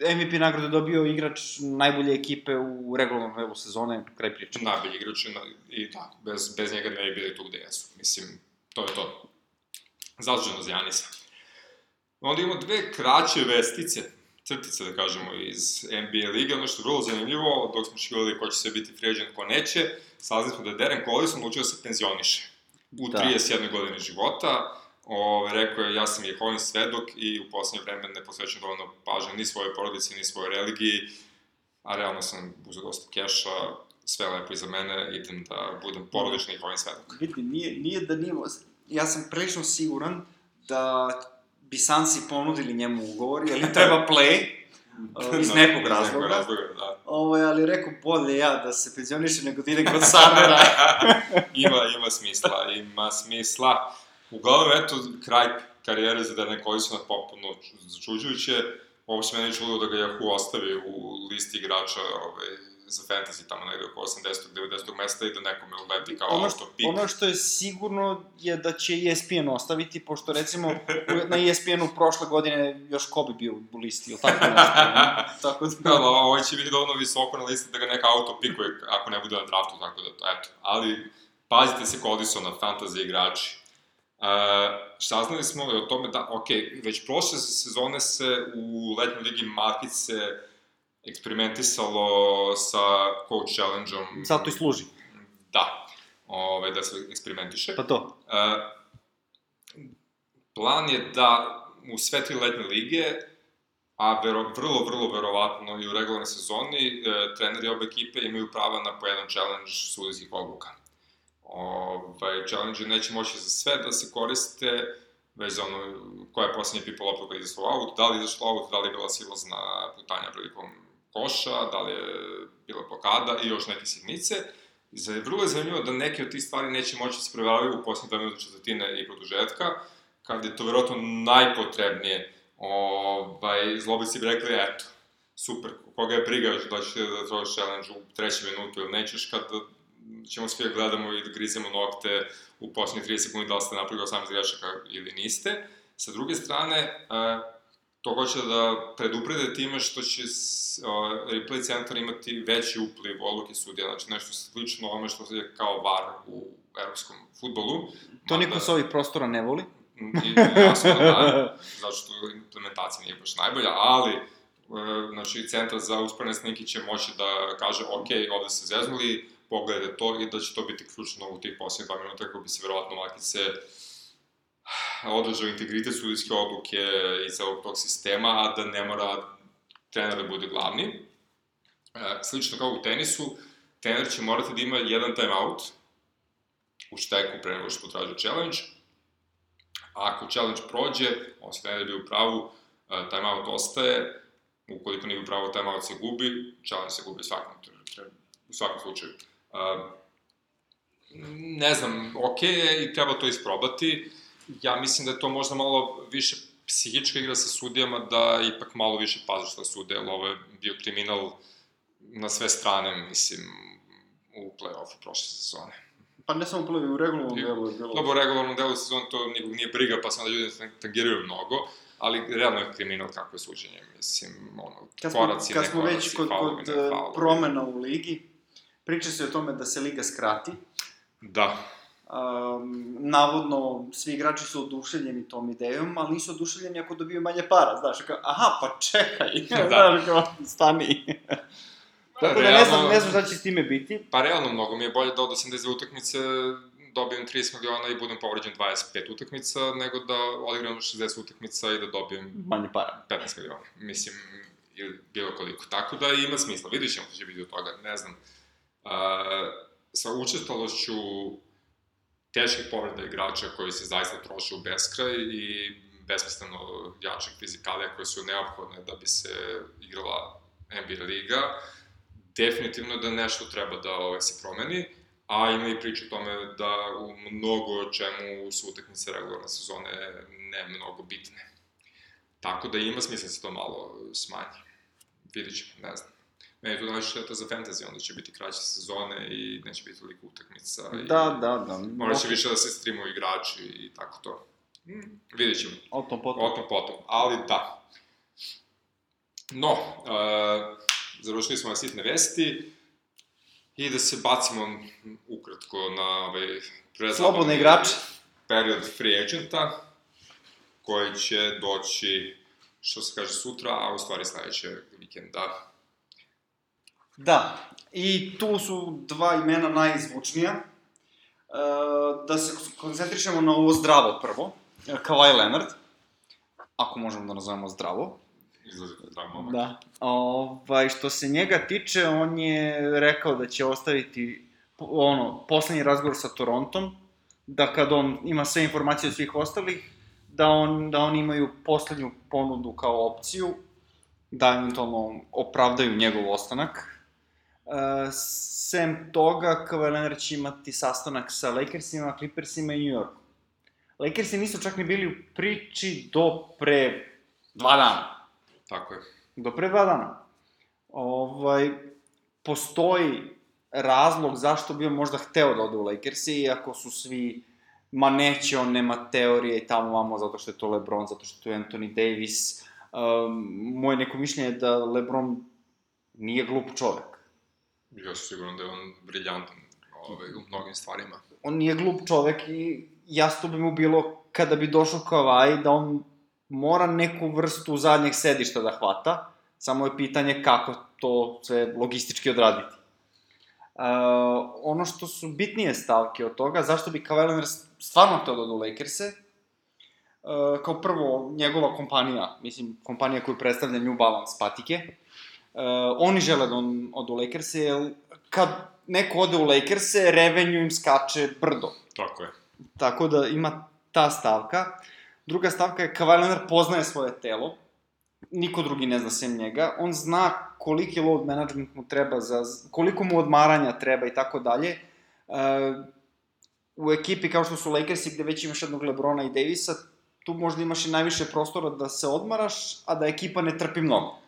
MVP nagradu dobio igrač najbolje ekipe u regularnom delu sezone, kraj priče. Najbolji igrač i da, bez, bez njega ne bi bili tu gde jesu. Mislim, to je to. Zasluženo za Janisa. Onda imamo dve kraće vestice, crtice da kažemo, iz NBA lige, ono što je vrlo zanimljivo, dok smo šivali ko će se biti free agent, ko neće, saznali smo da je Darren Collison odlučio da se penzioniše. U Da. 31. godini života, Ove, rekao je, ja sam Jehovin svedok i u poslednje vreme ne posvećam dovoljno pažnje ni svojoj porodici, ni svojoj religiji, a realno sam uzeo dosta keša, sve lepo iza mene, idem da budem porodični Jehovin svedok. Vidi, nije, nije da nije... Ja sam prilično siguran da bi Sansi ponudili njemu ugovor, jer im treba play, uh, iz Da, nekog iz razloga. razloga, da. Ovo, ali rekao, bolje ja da se penzioniše nego da ide kod Samera. ima, ima smisla, ima smisla. Uglavnom, eto, kraj karijere za Darren Collisona potpuno začuđujuće. Uopšte mene je čulo da ga Yahoo ostavi u listi igrača ovaj, za fantasy tamo negde oko 80. 90. mesta i da nekome uleti kao ono, auto što, pik. ono što je sigurno je da će ESPN ostaviti, pošto recimo na ESPN-u prošle godine još Kobe bio u listi, ili tako nešto. ne? tako da... Da, da, ovaj će biti dovoljno visoko na listi da ga neka auto pikuje ako ne bude na draftu, tako da, eto. Ali, pazite se Collisona, fantasy igrači. Uh, saznali smo o tome da, ok, već prošle sezone se u letnjoj ligi Markice eksperimentisalo sa coach challenge-om. Zato i služi. Da, ove, da se eksperimentiše. Pa to. Uh, plan je da u sve tri letne lige, a vero, vrlo, vrlo verovatno i u regularnoj sezoni, e, treneri obe ekipe imaju prava na po jedan challenge sudijskih odluka. Ovaj, challenge neće moći za sve da se koriste, već za ono koja je lopta koja je izašla out, da li je izašla out, da li je bila silazna putanja prilikom koša, da li je bila blokada i još neke sitnice. Vrlo je zanimljivo da neke od tih stvari neće moći da se preveravaju u poslednje 2 minuta četvrtine i produžetka, kad je to verovatno najpotrebnije. Ovaj, zlobici bi rekli, eto, super, koga je briga da ćeš da trošiš challenge u trećem minutu ili nećeš, kad ćemo svi da gledamo i da grizemo nokte u poslednjih 30 sekundi da li ste napravili 18 grešaka ili niste. Sa druge strane, uh, to hoće da preduprede time što će s, uh, replay centar imati veći upliv odluke sudija, znači nešto slično ome što je kao VAR u evropskom futbolu. To niko sa ovih prostora ne voli. I, jasno da, zato što implementacija nije baš najbolja, ali e, znači, centar za usporene snike će moći da kaže, ok, ovde se zeznuli, pogledajte to i da će to biti ključno u tih posljednjih dva minuta kako bi se verovatno Makice održao integritet sudijske odluke i celog tog sistema, a da ne mora trener da bude glavni. E, slično kao u tenisu, trener će morati da ima jedan timeout u šteku pre nego što potražuje challenge, a ako challenge prođe, on se trener bio u pravu, uh, timeout ostaje, ukoliko nije pravu, timeout se gubi, challenge se gubi svakom, u svakom slučaju. Uh, ne znam, ok je i treba to isprobati, ja mislim da je to možda malo više psihička igra sa sudijama, da ipak malo više paze šta sude, jer ovo je bio kriminal na sve strane, mislim, u play-offu prošle sezone. Pa ne samo play u regularnom delu je bilo. Dobro, u regularnom delu sezone to nikog nije briga, pa sam da ljudi tangiraju mnogo, ali realno je kriminal kako je suđenje, mislim, ono, kad smo, koraci, kad smo već kod, faulovi, kod ne eh, faulovi. promena u ligi, priča se o tome da se liga skrati. Da, Um, navodno, svi igrači su oduševljeni tom idejom, ali nisu oduševljeni ako dobiju manje para, znaš, kao, aha, pa čekaj, Da. znaš, kao, stani. Tako da ne znam, ne znam šta će s time biti. Pa realno, mnogo mi je bolje da od 82 utakmice dobijem 30 miliona i budem povređen 25 utakmica, nego da odigram 60 utakmica i da dobijem Manje para. 15 miliona. Mislim, ili bilo koliko. Tako da ima smisla. Vidit ćemo što će biti od toga, ne znam. Uh, sa učestalošću teških povreda igrača koji se zaista troše u beskraj i besmisleno jačih fizikalija koje su neophodne da bi se igrala NBA liga, definitivno da nešto treba da ovaj, se promeni, a ima i priča o tome da u mnogo čemu su utakmice regularne sezone ne mnogo bitne. Tako da ima smisla da se to malo smanji. Vidit ćemo, ne znam. Meni to najviše šteta za fantasy, onda će biti kraće sezone i neće biti toliko utakmica. i Da, da, da. Morat će više da se streamuju igrači i tako to. Mm, vidjet ćemo. O tom potom. O tom potom, ali da. No, uh, završili smo na sitne vesti i da se bacimo ukratko na ovaj prezapadni Slobodne igrače. period free agenta koji će doći što se kaže sutra, a u stvari sledećeg vikenda. Da, i tu su dva imena najzvučnija. E, da se koncentrišemo na ovo zdravo prvo. E, Kawhi Leonard, ako možemo da nazovemo zdravo. Izlazite zdrav momak. Da. Ovaj, što se njega tiče, on je rekao da će ostaviti ono, poslednji razgovor sa Torontom, da kad on ima sve informacije od svih ostalih, da, on, da oni imaju poslednju ponudu kao opciju, da eventualno opravdaju njegov ostanak. E, sem toga, Kawhi Leonard će imati sastanak sa Lakersima, Clippersima i New Yorku. Lakersi nisu čak ni bili u priči do pre dva dana Tako je. do pre dva dana. Ovaj, postoji razlog zašto bi on možda hteo da ode u Lakersi, iako su svi, ma neće, on nema teorije i tamo vamo, zato što je to LeBron, zato što je to Anthony Davis. Um, moje neko mišljenje je da LeBron nije glup čovek. Ja sam siguran da je on briljantan ovaj, u mnogim stvarima. On nije glup čovek i jasno bi mu bilo kada bi došao Kawhi da on mora neku vrstu zadnjeg sedišta da hvata, samo je pitanje kako to sve logistički odraditi. Uh, ono što su bitnije stavke od toga, zašto bi Leonard stvarno htio da u Lakers-e, uh, kao prvo, njegova kompanija, mislim, kompanija koju predstavlja New Balance patike, oni žele da on ode u Lakers-e, jer kad neko ode u Lakers-e, revenue im skače brdo. Tako je. Tako da ima ta stavka. Druga stavka je Kawhi Leonard poznaje svoje telo. Niko drugi ne zna sem njega. On zna koliki load management mu treba, za, koliko mu odmaranja treba i tako dalje. E, u ekipi kao što su Lakersi gde već imaš jednog Lebrona i Davisa, tu možda imaš i najviše prostora da se odmaraš, a da ekipa ne trpi mnogo.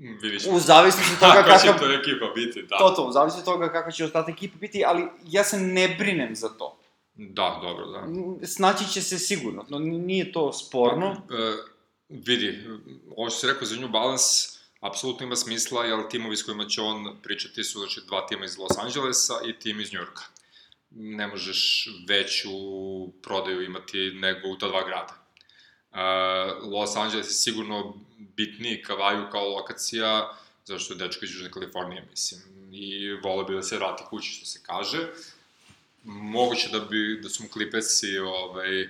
Vidiš. U zavisnosti od toga Kako će to ekipa biti, da. To to, u zavisnosti od toga kako će ostatak ekipe biti, ali ja se ne brinem za to. Da, dobro, da. Snaći će se sigurno, no nije to sporno. E, vidi, ovo što si rekao za New Balance, apsolutno ima smisla, jer timovi s kojima će on pričati su znači, dva tima iz Los Angelesa i tim iz Njurka. Ne možeš veću prodaju imati nego u ta dva grada. E, Los Angeles je sigurno bitniji Kavaju kao lokacija, zašto je dečko iz Južne Kalifornije, mislim, i volio bi da se vrati kući, što se kaže. Moguće da bi, da su mu Clippersi, ovaj,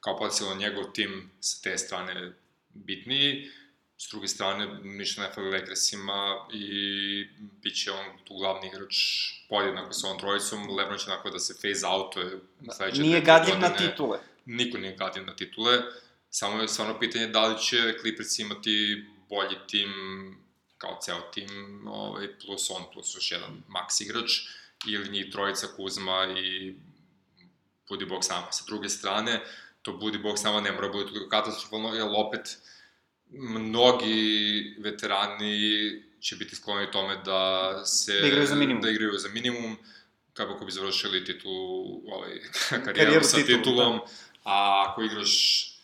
kao potencijalno njegov tim sa te strane bitniji, s druge strane ništa ne fali Lakersima i bit će on tu glavni igrač podjednako sa ovom trojicom, Lebron će onako da se phase outuje sledeće Nije gadljiv na titule. Niko nije gadljiv na titule, samo je stvarno pitanje da li će Clippers imati bolji tim kao ceo tim, ovaj, plus on, plus još jedan max igrač, ili njih trojica Kuzma i Budi Bog sama. Sa druge strane, to Budi Bog sama ne mora biti toliko katastrofalno, jer opet mnogi veterani će biti skloni tome da se... Da igraju za minimum. Da igraju za minimum, kako bi završili titulu, ovaj, karijeru, Karijeru sa titulom, titulom, a ako igraš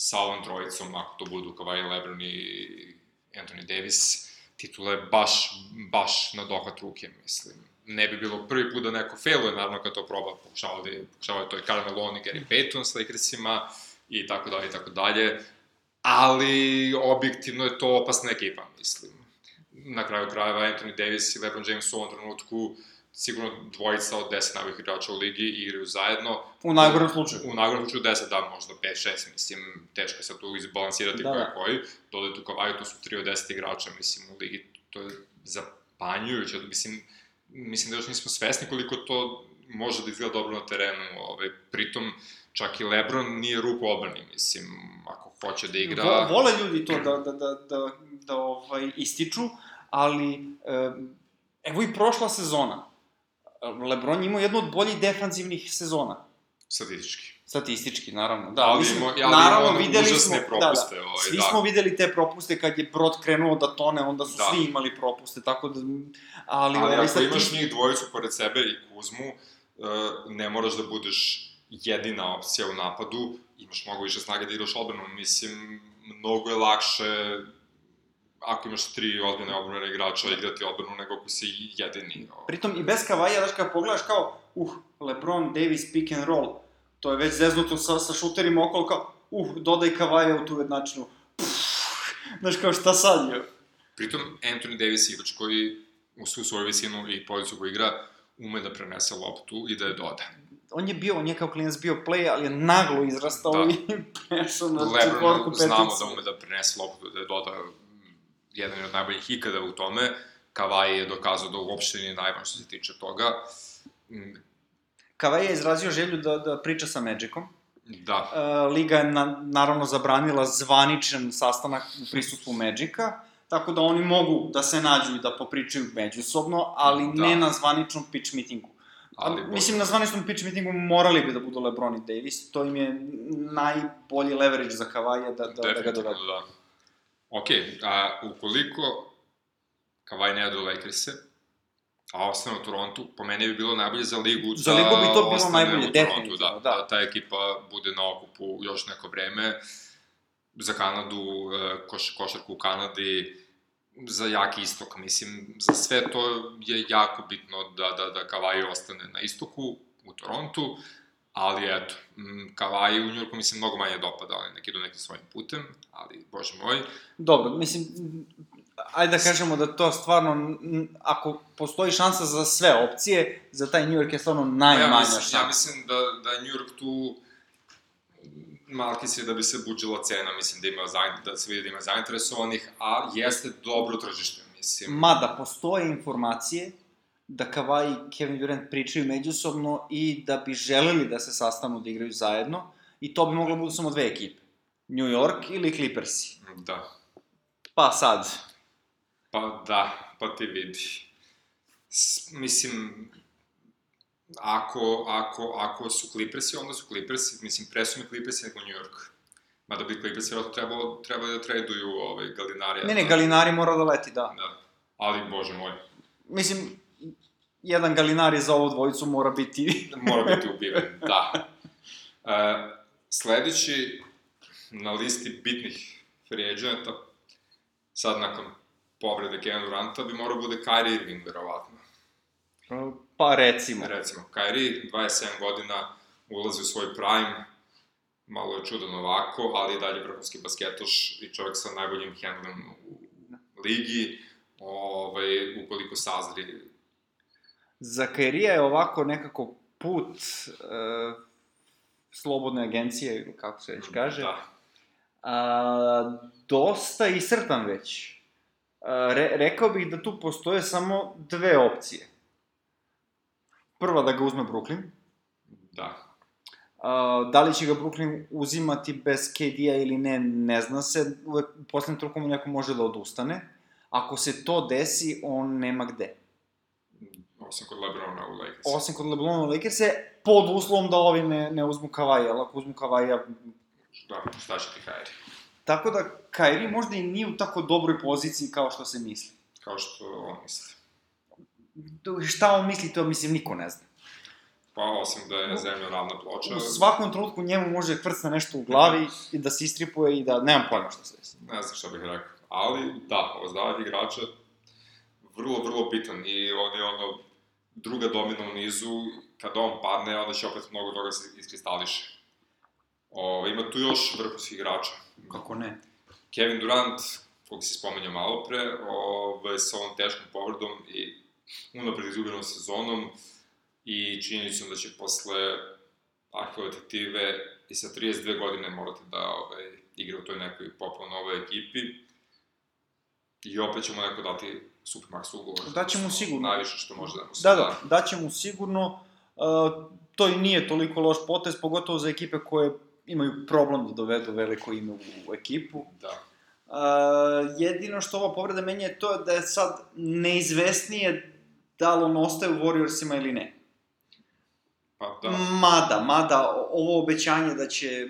sa ovom trojicom, ako to budu Kawhi Lebron i Anthony Davis, titula je baš, baš na dohvat ruke, mislim. Ne bi bilo prvi put da neko failuje, naravno, kad to proba, pokušava da pokušava to je Carmelo i Gary Payton s Lakersima, i tako dalje, i tako dalje, ali objektivno je to opasna ekipa, mislim. Na kraju krajeva Anthony Davis i LeBron James u ovom trenutku sigurno dvojica od 10 najboljih igrača u ligi igraju zajedno. U najgorem slučaju. U najgorem slučaju 10, da, možda 5-6, mislim, teško se tu izbalansirati da, ko je da. koji. Dodaj tu Kawhi, to su 3 od 10 igrača, mislim, u ligi, to je zapanjujuće, mislim, mislim da još nismo svesni koliko to može da izgleda dobro na terenu, ovaj, pritom čak i Lebron nije ruku obrani, mislim, ako hoće da igra... Vo, vole ljudi to da, da, da, da, da ovaj, ističu, ali e, evo i prošla sezona. Lebron imao jednu od boljih defanzivnih sezona. Statistički. Statistički, naravno. Da, ali mislim, ali naravno, videli smo, propuste. da, da. Ovaj, Svi da. smo videli te propuste kad je Brod krenuo da tone, onda su Da. svi imali propuste, tako da... Ali, Ali ovaj, ako sad imaš njih dvojicu pored sebe i Kuzmu, uh, ne moraš da budeš jedina opcija u napadu, imaš mnogo više snage da igraš odbranu, mislim, mnogo je lakše ako imaš tri ozbiljne odbrane igrača igrati odbranu nego ako si jedini. ovaj. Pritom i bez Kavaja, znaš, kad pogledaš kao, uh, LeBron, Davis, pick and roll, to je već zeznuto sa, sa šuterima okolo, kao, uh, dodaj Kavaja u tu jednačinu. Znaš, kao, šta sad je? Pritom, Anthony Davis igrač koji u svu svoju visinu i poziciju koju igra ume da prenese loptu i da je doda. On je bio, on je kao klinac bio play, ali je naglo izrastao Da. i prešao na Lebron četvorku peticu. znamo da ume da prenese loptu, da je doda jedan od najboljih ikada u tome. Kawhi je dokazao da uopšte nije najvan što se tiče toga. Mm, Kavaja je izrazio želju da, da priča sa Magicom. Da, Uh, Liga je na, naravno zabranila zvaničan sastanak u prisustvu Magica, tako da oni mogu da se nađu i da popričaju međusobno, ali Da. ne na zvaničnom pitch meetingu. ali... Mislim, na zvaničnom pitch meetingu morali bi da budu LeBron i Davis, to im je najbolji leverage za Kavaja da, da, da ga dovedu. da. Ok, a ukoliko Kawhi ne ode u Lakers-e, a ostane u Torontu, po meni bi bilo najbolje za ligu Za ligu bi to bilo najbolje, u Torontu, da, da. da. ta ekipa bude na okupu još neko vreme. Za Kanadu, e, koš, košarku u Kanadi, za jaki istok, mislim, za sve to je jako bitno da, da, da Kawhi ostane na istoku, u Torontu, ali eto, m, Kawhi u Njurku mi se mnogo manje dopada, ali neki idu nekim svojim putem, ali, bože moj, Dobro, mislim, ajde da kažemo da to stvarno, ako postoji šansa za sve opcije, za taj New York je stvarno najmanja ja mislim, šansa. ja mislim da, da New York tu Malkis je da bi se buđila cena, mislim da ima da se vidi da ima zainteresovanih, a jeste dobro tržište, mislim. Mada, postoje informacije da Kawhi i Kevin Durant pričaju međusobno i da bi želeli da se sastanu da igraju zajedno i to bi moglo budu samo dve ekipe. New York ili Clippersi. Da. Pa sad, Pa da, pa ti vidi. S, mislim, ako, ako, ako su Clippersi, onda su Clippersi, mislim, pre su mi Clippersi nego New York. Mada bi Clippersi vjerojatno trebalo, trebalo da traduju ovaj, Galinarija. ne ne, Galinari mora da leti, da. Da. Ali, bože moj, Mislim, jedan Galinari za ovu dvojicu mora biti... mora biti ubiven, da. E, sledeći na listi bitnih free agenta, sad nakon povrede Kevin Duranta, bi morao bude Kyrie Irving, verovatno. Pa recimo. Recimo, Kyrie, 27 godina, ulazi u svoj prime, malo je čudan ovako, ali je dalje vrhunski basketoš i čovjek sa najboljim handlem u ligi, ovaj, ukoliko sazri. Za Kairija je ovako nekako put e, slobodne agencije, ili kako se već kaže, Da, a, dosta iscrpan već. A, re, rekao bih da tu postoje samo dve opcije. Prva da ga uzme Brooklyn. da. A, da li će ga Brooklyn uzimati bez KD-a ili ne, ne zna se. Uvek u poslednjem truku neko može da odustane. Ako se to desi, on nema gde. Osim kod Lebrona u Lakers. Osim kod LeBrona Lakers-e, pod uslovom da ovi ne, ne uzmu Kavaja, ali ako uzmu Kavaja... Da, šta će ti Kyrie? Tako da, Kairi možda i nije u tako dobroj poziciji kao što se misli. Kao što on misli. Šta on misli, to mislim niko ne zna. Pa, osim da je zemlja ravna ploča. U svakom trenutku njemu može krcna nešto u glavi i da se istripuje i da, nemam pojma što se desi. Ne znam šta bih rekao. Ali, da, ozdavanje igrača, vrlo, vrlo bitan i on je ono, druga domina u nizu, kada on padne, onda će opet mnogo toga se iskristališe. O, ima tu još vrhunskih igrača. Kako ne? Kevin Durant, kog si spomenuo malo pre, ovaj, sa ovom teškom povredom i unapred izgubljenom sezonom i činjenicom da će posle otetive i sa 32 godine morati da ovaj, igra u toj nekoj popolno novoj ekipi. I opet ćemo neko dati Supermax ugovor. Da će mu sigurno. Najviše što može da mu se Da, da, da će mu sigurno. Uh, to i nije toliko loš potez, pogotovo za ekipe koje imaju problem da dovedu veliko ime u, u ekipu. Da. Uh, jedino što ova povreda menja je to da je sad neizvesnije da li on ostaje u Warriorsima ili ne. Pa da. Mada, mada, ovo obećanje da će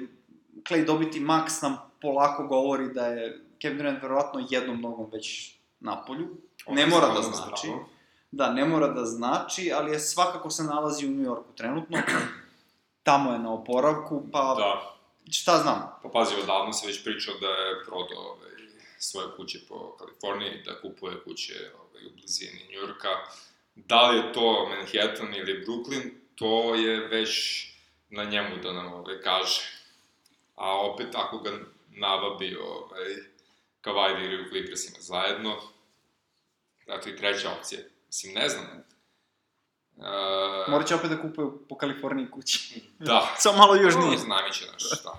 Clay dobiti maks nam polako govori da je Kevin Durant verovatno jednom nogom već na polju. Ne mora da na znači. stranu. Da, ne mora da znači, ali je svakako se nalazi u New Yorku trenutno. Tamo je na oporavku, pa Da. šta znam. Pa pazi, odavno se već pričao da je prodao ovaj, svoje kuće po Kaliforniji, da kupuje kuće ovaj, u blizini Njurka. Da li je to Manhattan ili Brooklyn, to je već na njemu da nam ovaj, kaže. A opet, ako ga navabi ovaj, Kawhi da igraju u Clippersima zajedno, eto i treća opcija. Mislim, ne znam. E, Morat će opet da kupuje po Kaliforniji kući. Da. Samo malo južnije. No, znam će naš, šta.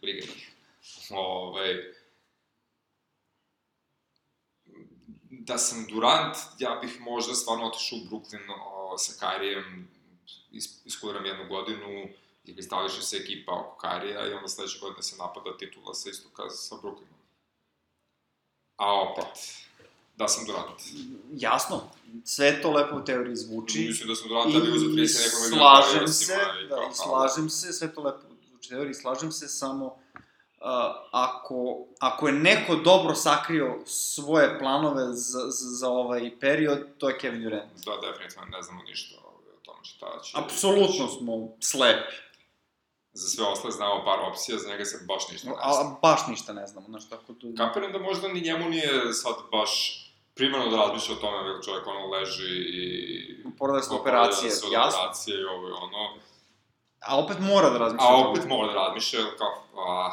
Briga njih. Ove, da sam Durant, ja bih možda stvarno otišao u Brooklyn o, sa Karijem, is, iskudiram jednu godinu, i kristališe se ekipa oko Karija i onda sledeće godine se napada titula sa istoka sa Brooklynom. A opet, da sam Durant. Jasno, sve to lepo u teoriji zvuči. Mislim da sam Durant da bi uzeo 30 nekog među slažem se, da, kao, i slažem se, sve to lepo u teoriji, slažem se, samo uh, ako, ako je neko dobro sakrio svoje planove za, za, za ovaj period, to je Kevin Durant. Da, definitivno ne znamo ništa ovaj, o tome šta će... Apsolutno smo slepi. Za sve ostale znamo par opcija, za njega se baš ništa ne zna. A, baš ništa ne znamo, znaš, tako da... Kapiram da možda ni njemu nije sad baš primarno da razmišlja o tome, jer čovjek ono leži i... Oporavlja operacije, jasno. operacije i ovo i ono. A opet mora da razmišlja A opet mora da razmišlja, kao, a,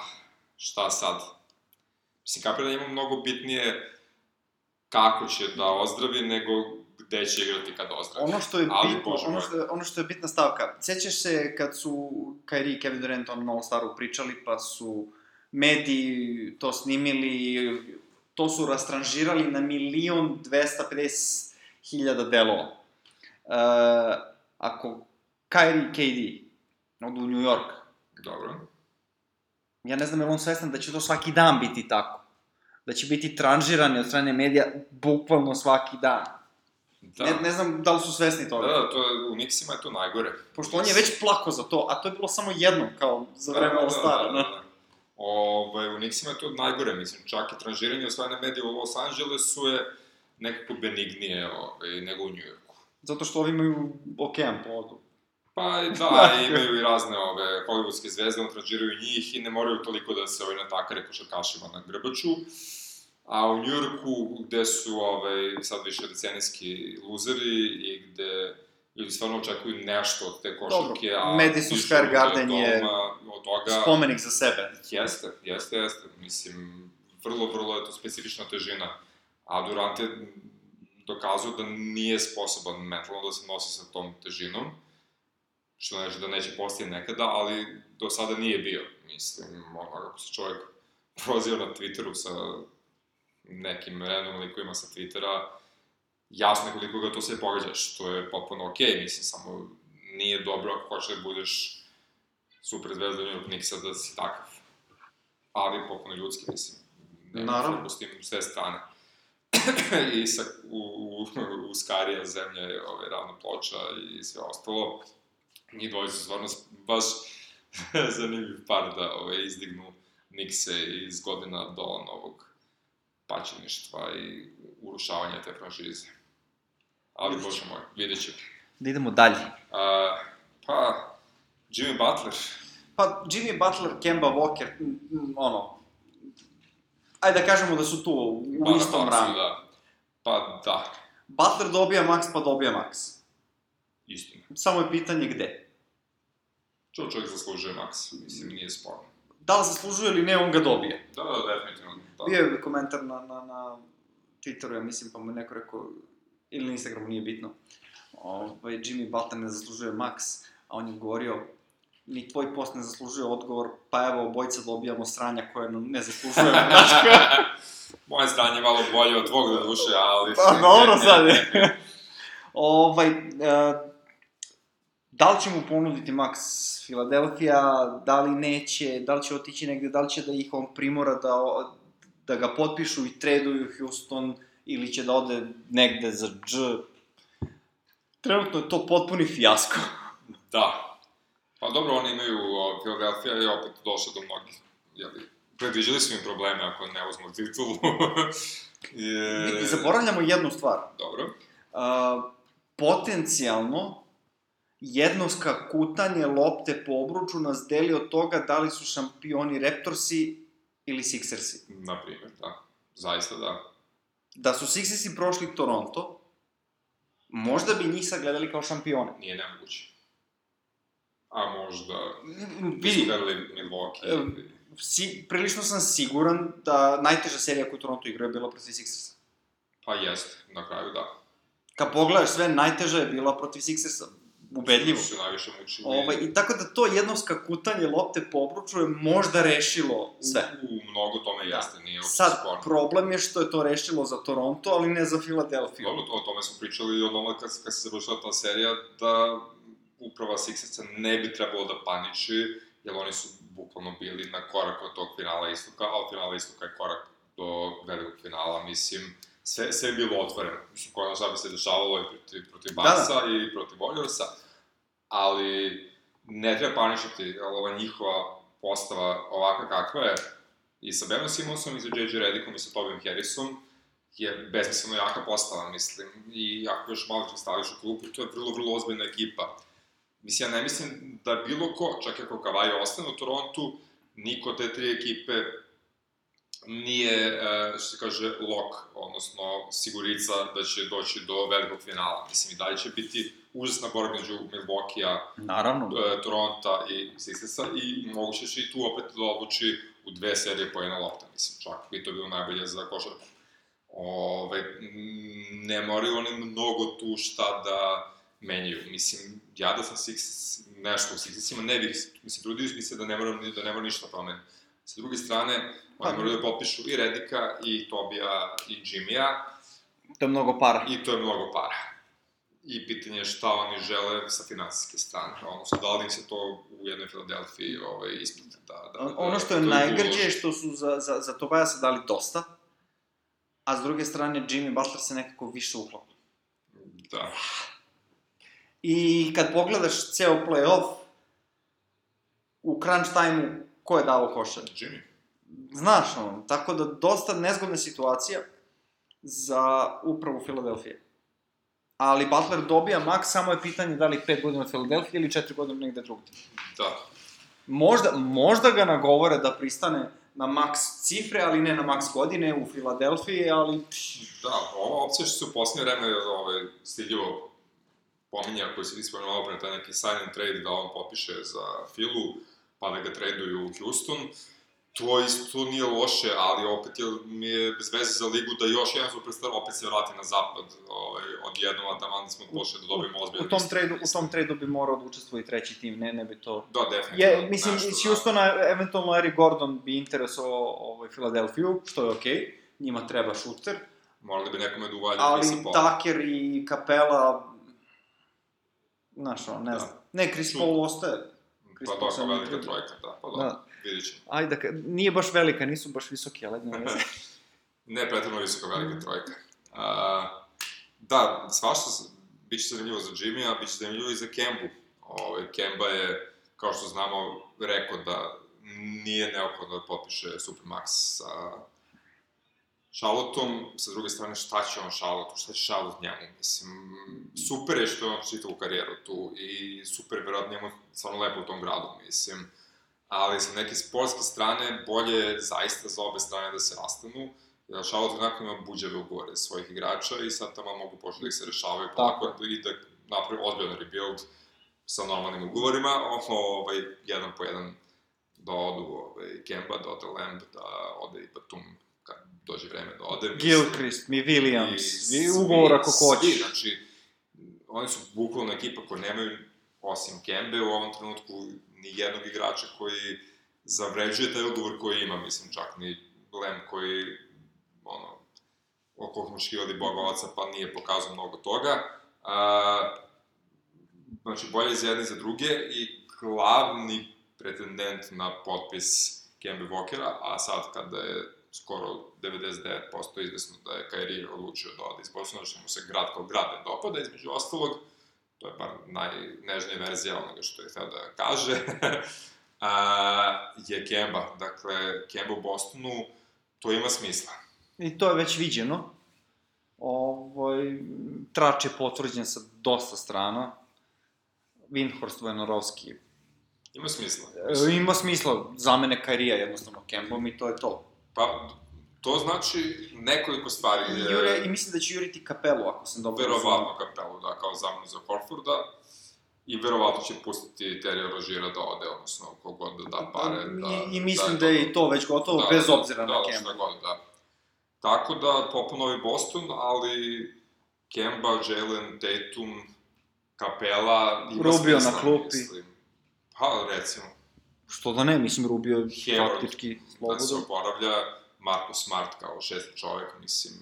šta sad? Mislim, kapiram da njemu mnogo bitnije kako će da ozdravi, nego gde će igrati kada ozdravi. Ono što je Ali, bitno, Bože ono što, je, ono što je bitna stavka, sećaš se kad su Kyrie i Kevin Durant ono novo staru pričali, pa su mediji to snimili, to su rastranžirali na milion 250 hiljada delova. E, ako Kyrie KD odu u New York, Dobro. ja ne znam je li on svestan da će to svaki dan biti tako. Da će biti tranžirani od strane medija bukvalno svaki dan. Da. Ne, ne znam da li su svesni Da, toga. da, to je, u Nixima je to najgore. Pošto on je već plako za to, a to je bilo samo jednom, kao za vreme da, da, da, da, da. Ovaj, u Nixima je to najgore, mislim, čak i tranžiranje osvajane medije u Los Angelesu je nekako benignije ovaj, nego u Njujorku. Zato što ovi imaju okean po odu. Pa da, imaju i razne ove hollywoodske zvezde, on tranžiraju njih i ne moraju toliko da se ovaj natakare košarkašima na grbaču. A u Njujorku, gde su ovaj, sad više decenijski luzeri i gde ljudi stvarno očekuju nešto od te košarke, Dobro, a... Madison Square Garden je Od toga... Spomenik za sebe. Jeste, jeste, jeste. Mislim, vrlo, vrlo je to specifična težina. A Durant je dokazao da nije sposoban mentalno da se nosi sa tom težinom, što znači da neće postati nekada, ali do sada nije bio. Mislim, ono, kako se čovjek prozio na Twitteru sa nekim random likovima sa Twittera, jasno je koliko ga to sve pogađa, što je potpuno okej, okay, mislim, samo nije dobro ako hoćeš da budeš super zvezda New York Knicksa da si takav. Ali potpuno ljudski, mislim. Nema Naravno. Naravno. s tim s te strane. I sa, u, u, u Skarija zemlja je ovaj, ravna ploča i sve ostalo. Njih dvoje su stvarno baš zanimljiv par da ovaj, izdignu Nikse iz godina do novog pačeništva i urušavanja te franšize. Ali, bože moj, vidjet ćemo. Da idemo dalje. A, Pa, Jimmy Butler. Pa, Jimmy Butler, Kemba Walker, ono, ajde da kažemo da su tu u Pa istom rangu. Da. Pa da, Butler dobija max, pa dobija max. istina. Samo je pitanje gde. To čovjek zaslužuje maks, mislim, nije sporno. Da li zaslužuje ili ne, on ga dobije. Da, da, definitivno. Da. Bio je komentar na, na, na Twitteru, ja mislim, pa mu neko rekao, ili na Instagramu, nije bitno. Ovaj, Jimmy Butler ne zaslužuje max, a on je govorio, ni tvoj post ne zaslužuje odgovor, pa evo, obojica dobijamo sranja koje nam ne kao? Moje stanje je malo bolje od tvog do duše, ali... Pa dobro sad je. ovaj, uh, da li će mu ponuditi Max Filadelfija, da li neće, da li će otići negde, da li će da ih on primora da, da ga potpišu i traduju Houston, ili će da ode negde za dž. Trenutno je to potpuni fijasko. Da. Pa dobro, oni imaju, o, Philadelphia je opet došla do mnogih, jeli, predviđali su im probleme ako ne uzmu titulu. je... I zaboravljamo jednu stvar. Dobro. Uh, potencijalno, jedno skakutanje lopte po obruču nas deli od toga da li su šampioni Raptorsi ili Sixersi. Na primjer, da. Zaista da. Da su Sixersi prošli Toronto, možda bi njih sagledali kao šampione. Nije nemoguće. A možda... Vidi, Milwaukee. Si, prilično sam siguran da najteža serija koju Toronto igrao je bila protiv Sixersa. Pa jeste, na kraju da. Kad pogledaš sve, najteža je bila protiv Sixersa. Ubedljivo. Su se najviše mučili. Ovaj, I tako da to jedno skakutanje lopte po obruču je možda rešilo sve. U, mnogo tome Da. jeste, nije Sad, sporno. problem je što je to rešilo za Toronto, ali ne za Filadelfiju. Dobro, to, o tome smo pričali od ono kad, kad se završila ta serija, da uprava Sixersa ne bi trebalo da paniči, jer oni su bukvalno bili na korak od tog finala istoka, a od finala istoka je korak do velikog finala, mislim, sve, sve je bilo otvoreno. Mislim, ko zna šta bi se dešavalo i protiv, protiv Da, Barsa i protiv Warriorsa, ali ne treba paničiti, jer ova njihova postava ovakva kakva je, i sa Benom Simonsom, i sa J.J. Redickom, i sa Tobiom Harrisom, je besmisleno jaka postava, mislim, i ako još malo če staviš u klupu, to je vrlo, vrlo ozbiljna ekipa. Mislim, ja ne mislim da bilo ko, čak i ako Kawhi ostane u Torontu, niko te tri ekipe nije, e, što se kaže, lok, odnosno sigurica da će doći do velikog finala. Mislim, i dalje će biti užasna borba među Milwaukee-a, Naravno. e, Toronta i Sixersa i moguće će i tu opet da odluči u dve serije po jedna lopta, mislim, čak bi to bilo najbolje za košarku. Ove, ne moraju oni mnogo tu šta da menjaju. Mislim, ja da sam Six, nešto u Sixersima, ne bih, mislim, trudio bi se da ne moram, da ne moram ništa promeni. Sa druge strane, oni Pa- moraju da potpišu i Redika, i Tobija, i Jimmya, To je mnogo para. I to je mnogo para. I pitanje je šta oni žele sa finansijske strane. Odnosno, da li im se to u jednoj Filadelfiji ovaj, isplati. Da, da, da, ono što je da najgrđe je što su za, za, za Tobajasa dali dosta, a s druge strane Jimmy Butler se nekako više uklapa. Da. I kad pogledaš ceo play-off, u crunch time-u, ko je dao košar? Jimmy. Znaš, ono, tako da dosta nezgodna situacija za upravu Filadelfije. Ali Butler dobija max, samo je pitanje da li 5 godina Filadelfije ili 4 godina negde drugde. Da. Možda, možda ga nagovore da pristane na max cifre, ali ne na max godine u Filadelfiji, ali... Da, ova opcija što se u posljednje vreme ovaj, stidljivo pominja, koji se ispomenuo pre taj neki sign and trade, da on popiše za Filu, pa da ga traduju u Houston, to isto nije loše, ali opet je, mi je bez veze za ligu da još jedan superstar opet se vrati na zapad, ovaj, odjednom, a tamo smo došli da dobijemo ozbiljno. U tom tradu, u tom tradu bi morao da učestvuje i treći tim, ne, ne bi to... Da, definitivno. Je, mislim, nešto, iz da. Houstona, eventualno Eric Gordon bi interesovao ovaj, Filadelfiju, što je okej, okay. njima treba šuter, Morali bi nekome da uvalju ali. Tucker i Kapela, znaš, ne Da. znam. Ne, Chris Paul ostaje. Chris Pa da, ne velika trojka, da, pa da, Da. vidit ćemo. Ajde, ka- nije baš velika, nisu baš visoki, ali ne znam. Ne pretredno visoka velika trojka. A, da, svašta, bit će zanimljivo za Jimmy, a bit će zanimljivo i za Kembu. Ove, Kemba je, kao što znamo, rekao da nije neophodno da potpiše Supermax sa Charlotteom, sa druge strane, šta će on Charlotte, šta će Charlotte njemu, mislim, super je što je on čitavu karijeru tu i super je verovatno njemu stvarno lepo u tom gradu, mislim, ali sa neke sportske strane, bolje je zaista za obe strane da se rastanu, jer Charlotte onako ima buđave ugovore svojih igrača i sad tamo mogu početi da ih se rešavaju polako i da napravi ozbiljan rebuild sa normalnim ugovorima, ovaj, jedan po jedan da odu ovaj, Kemba, da ode Lamb, da ode i Batum dođe vreme da ode. Gilchrist, mi Williams, i, ugovor ako hoćeš. Znači, oni su bukvalno ekipa koja nemaju, osim Kembe, u ovom trenutku ni jednog igrača koji zavređuje taj ugovor koji ima, mislim, čak ni Lem koji, ono, oko smo škivali bogovaca, pa nije pokazao mnogo toga. A, znači, bolje za jedne i za druge i glavni pretendent na potpis Kembe Walkera, a sad kada je skoro 99% izvesno da je Kairi odlučio da ode iz Bosona, što mu se grad kao grad ne dopada, između ostalog, to je bar najnežnija verzija onoga što je hteo da kaže, a, je Kemba. Dakle, Kemba u Bostonu, to ima smisla. I to je već viđeno. Ovoj, trač je potvrđen sa dosta strana. Windhorst Vojnorovski Ima smisla. Mislim. Ima smisla. Za mene Kairija jednostavno Kembom i to je to. Pa, to znači nekoliko stvari. I, jure, I mislim da će juriti kapelu, ako sam dobro Verovatno kapelu, da, kao zamenu za Horforda. I verovatno će pustiti Terija Rožira da ode, odnosno kogod da da pare. Da, I, i mislim da, da je to već gotovo, da, bez obzira da, na Kemba. Da, god, da. Tako da, Poponovi Boston, ali Kemba, Jalen, Tatum, Kapela, Rubio na klupi. Mislim. Pa, recimo. Što da ne, mislim, Rubio je faktički slobodan. Da se oporavlja, Marko Smart kao šesti čovek, mislim,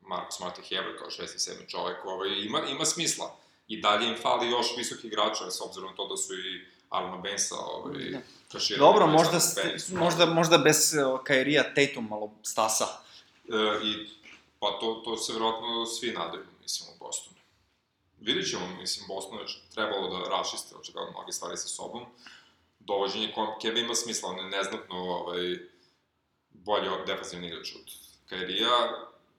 Marko Smart i Hebra kao šesti, sedmi čovek, ovaj, ima, ima smisla. I dalje im fali još visokih igrača, s obzirom to da su i Arma Bensa, ovaj, da. Dobro, možda, Benz, možda, možda bez uh, Kairija Tatum malo stasa. E, I, pa to, to se verovatno svi nadaju, mislim, u Bostonu. Vidjet ćemo, mislim, Boston je trebalo da rašiste očigledno mnoge stvari sa sobom. Dovođenje Kebe ima smisla, on je neznatno ovaj, bolji od defensivni igrač od Kairija,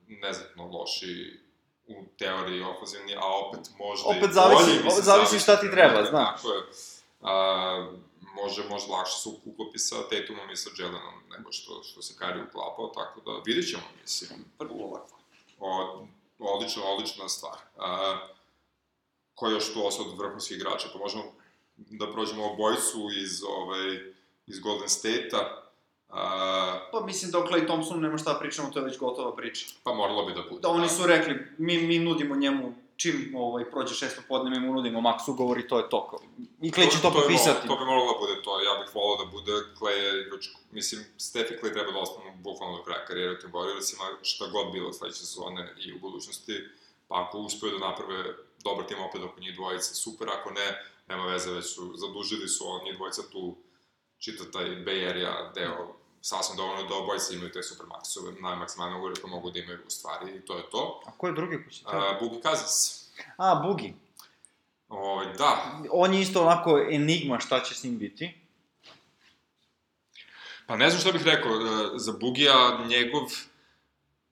neznatno loši u teoriji ofenzivni, a opet možda opet zavisi, bolji, mislim, zavisi šta ti treba, znaš. Tako je. A, može, može lakše se uklopi sa Tatumom i sa Jelenom nego što, što se Kari uklapao, tako da vidjet ćemo, mislim. Prvo ovako. O, odlična, odlična stvar. A, ko je još tu ostao od vrhunskih igrača, pa možemo da prođemo obojicu iz, ovaj, iz Golden State-a. Uh, pa mislim da o Clay Thompsonu nema šta da pričamo, to je već gotova priča. Pa moralo bi da bude. Da, oni su rekli, mi, mi nudimo njemu čim ovaj, prođe šesto podne, mi mu nudimo maks ugovor i to je to. I Clay će to, to popisati. To bi moralo da bude to, ja bih volao da bude Clay je igrač, mislim, Steph i Clay treba da ostanu bukvalno do kraja karijere u tim Warriorsima, šta god bilo sledeće sezone i u budućnosti, pa ako uspeju da naprave dobar tim opet oko njih dvojice, super, ako ne, nema veze, već su, zadužili su njih dvojica tu, čita taj Bay Area deo, sasvim dovoljno da obojice imaju te super maksove, najmaksimalne ugore koje mogu da imaju u stvari, i to je to. A ko je drugi ko će to? Bugi Kazis. A, Bugi. O, ovaj, da. On je isto onako enigma šta će s njim biti. Pa ne znam šta bih rekao, e, za Bugija njegov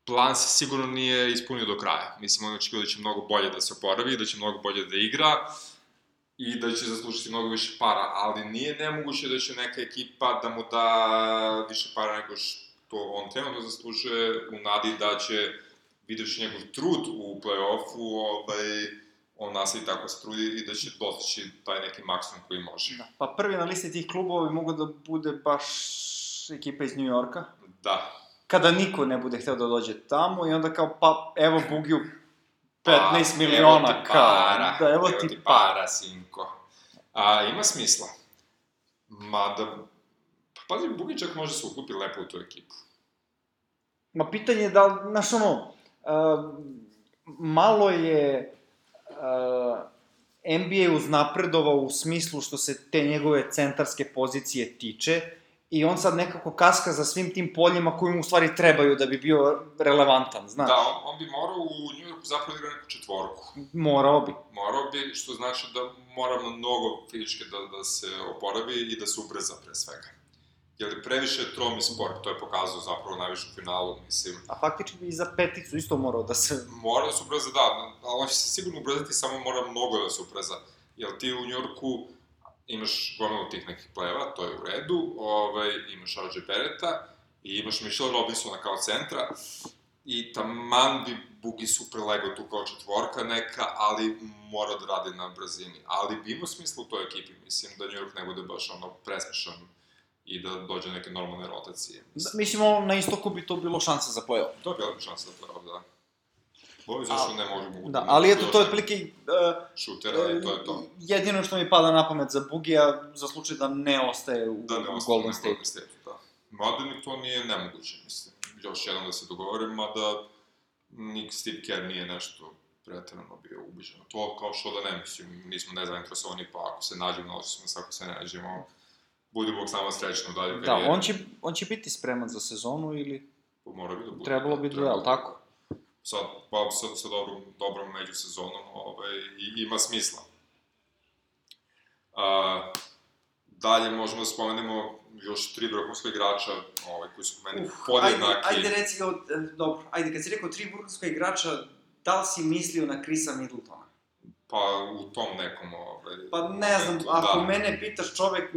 plan se sigurno nije ispunio do kraja. Mislim, on očekio da će mnogo bolje da se oporavi, da će mnogo bolje da igra i da će zaslužiti mnogo više para, ali nije nemoguće da će neka ekipa da mu da više para nego što on trenutno zaslužuje u nadi da će vidiš njegov trud u play-offu, ovaj, on nastavi tako se trudi i da će dostići taj neki maksimum koji može. Da. Pa prvi na listi tih klubova bi mogo da bude baš ekipa iz New Yorka. Da, kada niko ne bude hteo da dođe tamo i onda kao, pa, evo Bugiju 15 pa, miliona, evo ti para, kao, da, evo, evo ti, ti para, sinko. A, ima smisla. Mada, pa pazi, Bugi čak može se uklupi lepo u tu ekipu. Ma pitanje je da li, znaš ono, uh, malo je uh, NBA uznapredovao u smislu što se te njegove centarske pozicije tiče, i on sad nekako kaska za svim tim poljima koji mu u stvari trebaju da bi bio relevantan, znaš. Da, on, on bi morao u New Yorku zapravo da igra neku četvorku. Morao bi. Morao bi, što znači da mora mnogo fizičke da, da se oporavi i da se ubrza pre svega. jer je previše tromi sport, to je pokazao zapravo najviše u finalu, mislim. A faktički i za peticu isto morao da se... Mora da se ubrza, da, ali on će se sigurno ubrzati, samo mora mnogo da se ubrza. Jer ti u Njorku imaš gomilu tih nekih pleva, to je u redu, ovaj, imaš RJ Pereta i imaš Michelle Robinsona kao centra, i taman bi Bugi super legao tu kao četvorka neka, ali mora da radi na brzini. Ali bi imao smisla u toj ekipi, mislim da New York ne bude baš ono presmešan i da dođe neke normalne rotacije. Da, mislimo, na istoku bi to bilo šansa za play-off. To je bila šansa za play-off, da. Bovi zašto ne može mogu... Da, ali eto, to je otprilike... Uh, šutera i to je to. Jedino što mi pada na pamet za Bugija, za slučaj da ne ostaje u, da ne u Golden State. Golden State, da. Mada mi to nije nemoguće, mislim. Još jednom da se dogovorim, mada Nick Steve Kerr nije nešto pretredno bio ubiđen. To kao što da ne mislim, nismo nezainteresovani, pa ako se nađemo, naći smo ako se ne nađemo, budi Bog samo srećno dalje da, karijere. Da, on će, on će biti spreman za sezonu ili... Pa mora bi da bude. Trebalo bi da, jel, tako? Sad, pa sa, sa dobrom, dobrom međusezonom ovaj, i, ima smisla. A, dalje možemo da spomenemo još tri vrhunska igrača ovaj, koji su meni uh, podjednaki. Ajde, ajde reci ga, dobro, ajde, kad si rekao tri vrhunska igrača, da li si mislio na Krisa Middletona? Pa u tom nekom, ovaj... Pa ne znam, momentu, ako da. mene pitaš čovek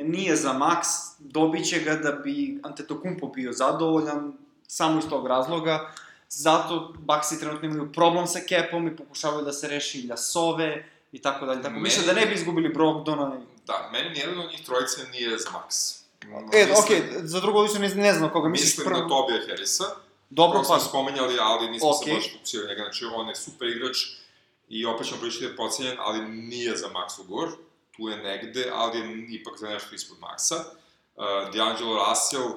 nije za maks, dobit će ga da bi Antetokumpo bio zadovoljan, samo iz tog razloga. Zato Baksi trenutno imaju problem sa kepom i pokušavaju da se reši Ljasove i tako dalje. Tako, mislim da ne bi izgubili Brogdona. Da, meni nijedan od njih trojice nije za maks. E, mislim, okej, okay, za drugo lično ne, ne znam koga misliš prvo. Mislim na Tobija Harrisa. Dobro, pa. smo spomenjali, ali nismo okay. se baš fokusirali njega. Znači, on je super igrač i opet ćemo pričati da je pocenjen, ali nije za maks ugovor. Tu je negde, ali je ipak za nešto ispod maksa. Uh, D'Angelo Russell,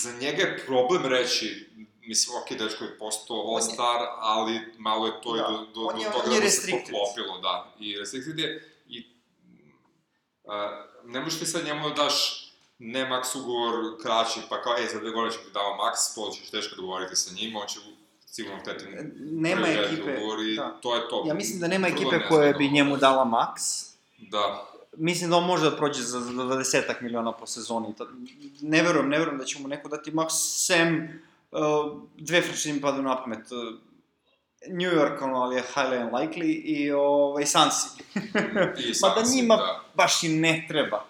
za njega je problem reći mislim, ok, dečko je postao all-star, ali malo je to da. i do, do, on je, do toga da se poklopilo, da. I restricted je, i uh, ne možeš ti sad njemu da daš ne maks ugovor kraći, pa kao, e, za dve godine ću ti dao maks, to ćeš teško dogovoriti sa njim, on će sigurno hteti nema ekipe, ugovor i da. to je to. Ja mislim da nema ekipe koja bi njemu dala maks. Da. Mislim da on može da prođe za, za 20 miliona po sezoni. Ne verujem, ne verujem da će mu neko dati maks, sem Uh, dve franšize mi padaju na pamet. Uh, New York, ono, ali je highly unlikely, i ovaj, Sansi. I Sansi, da njima da. baš i ne treba.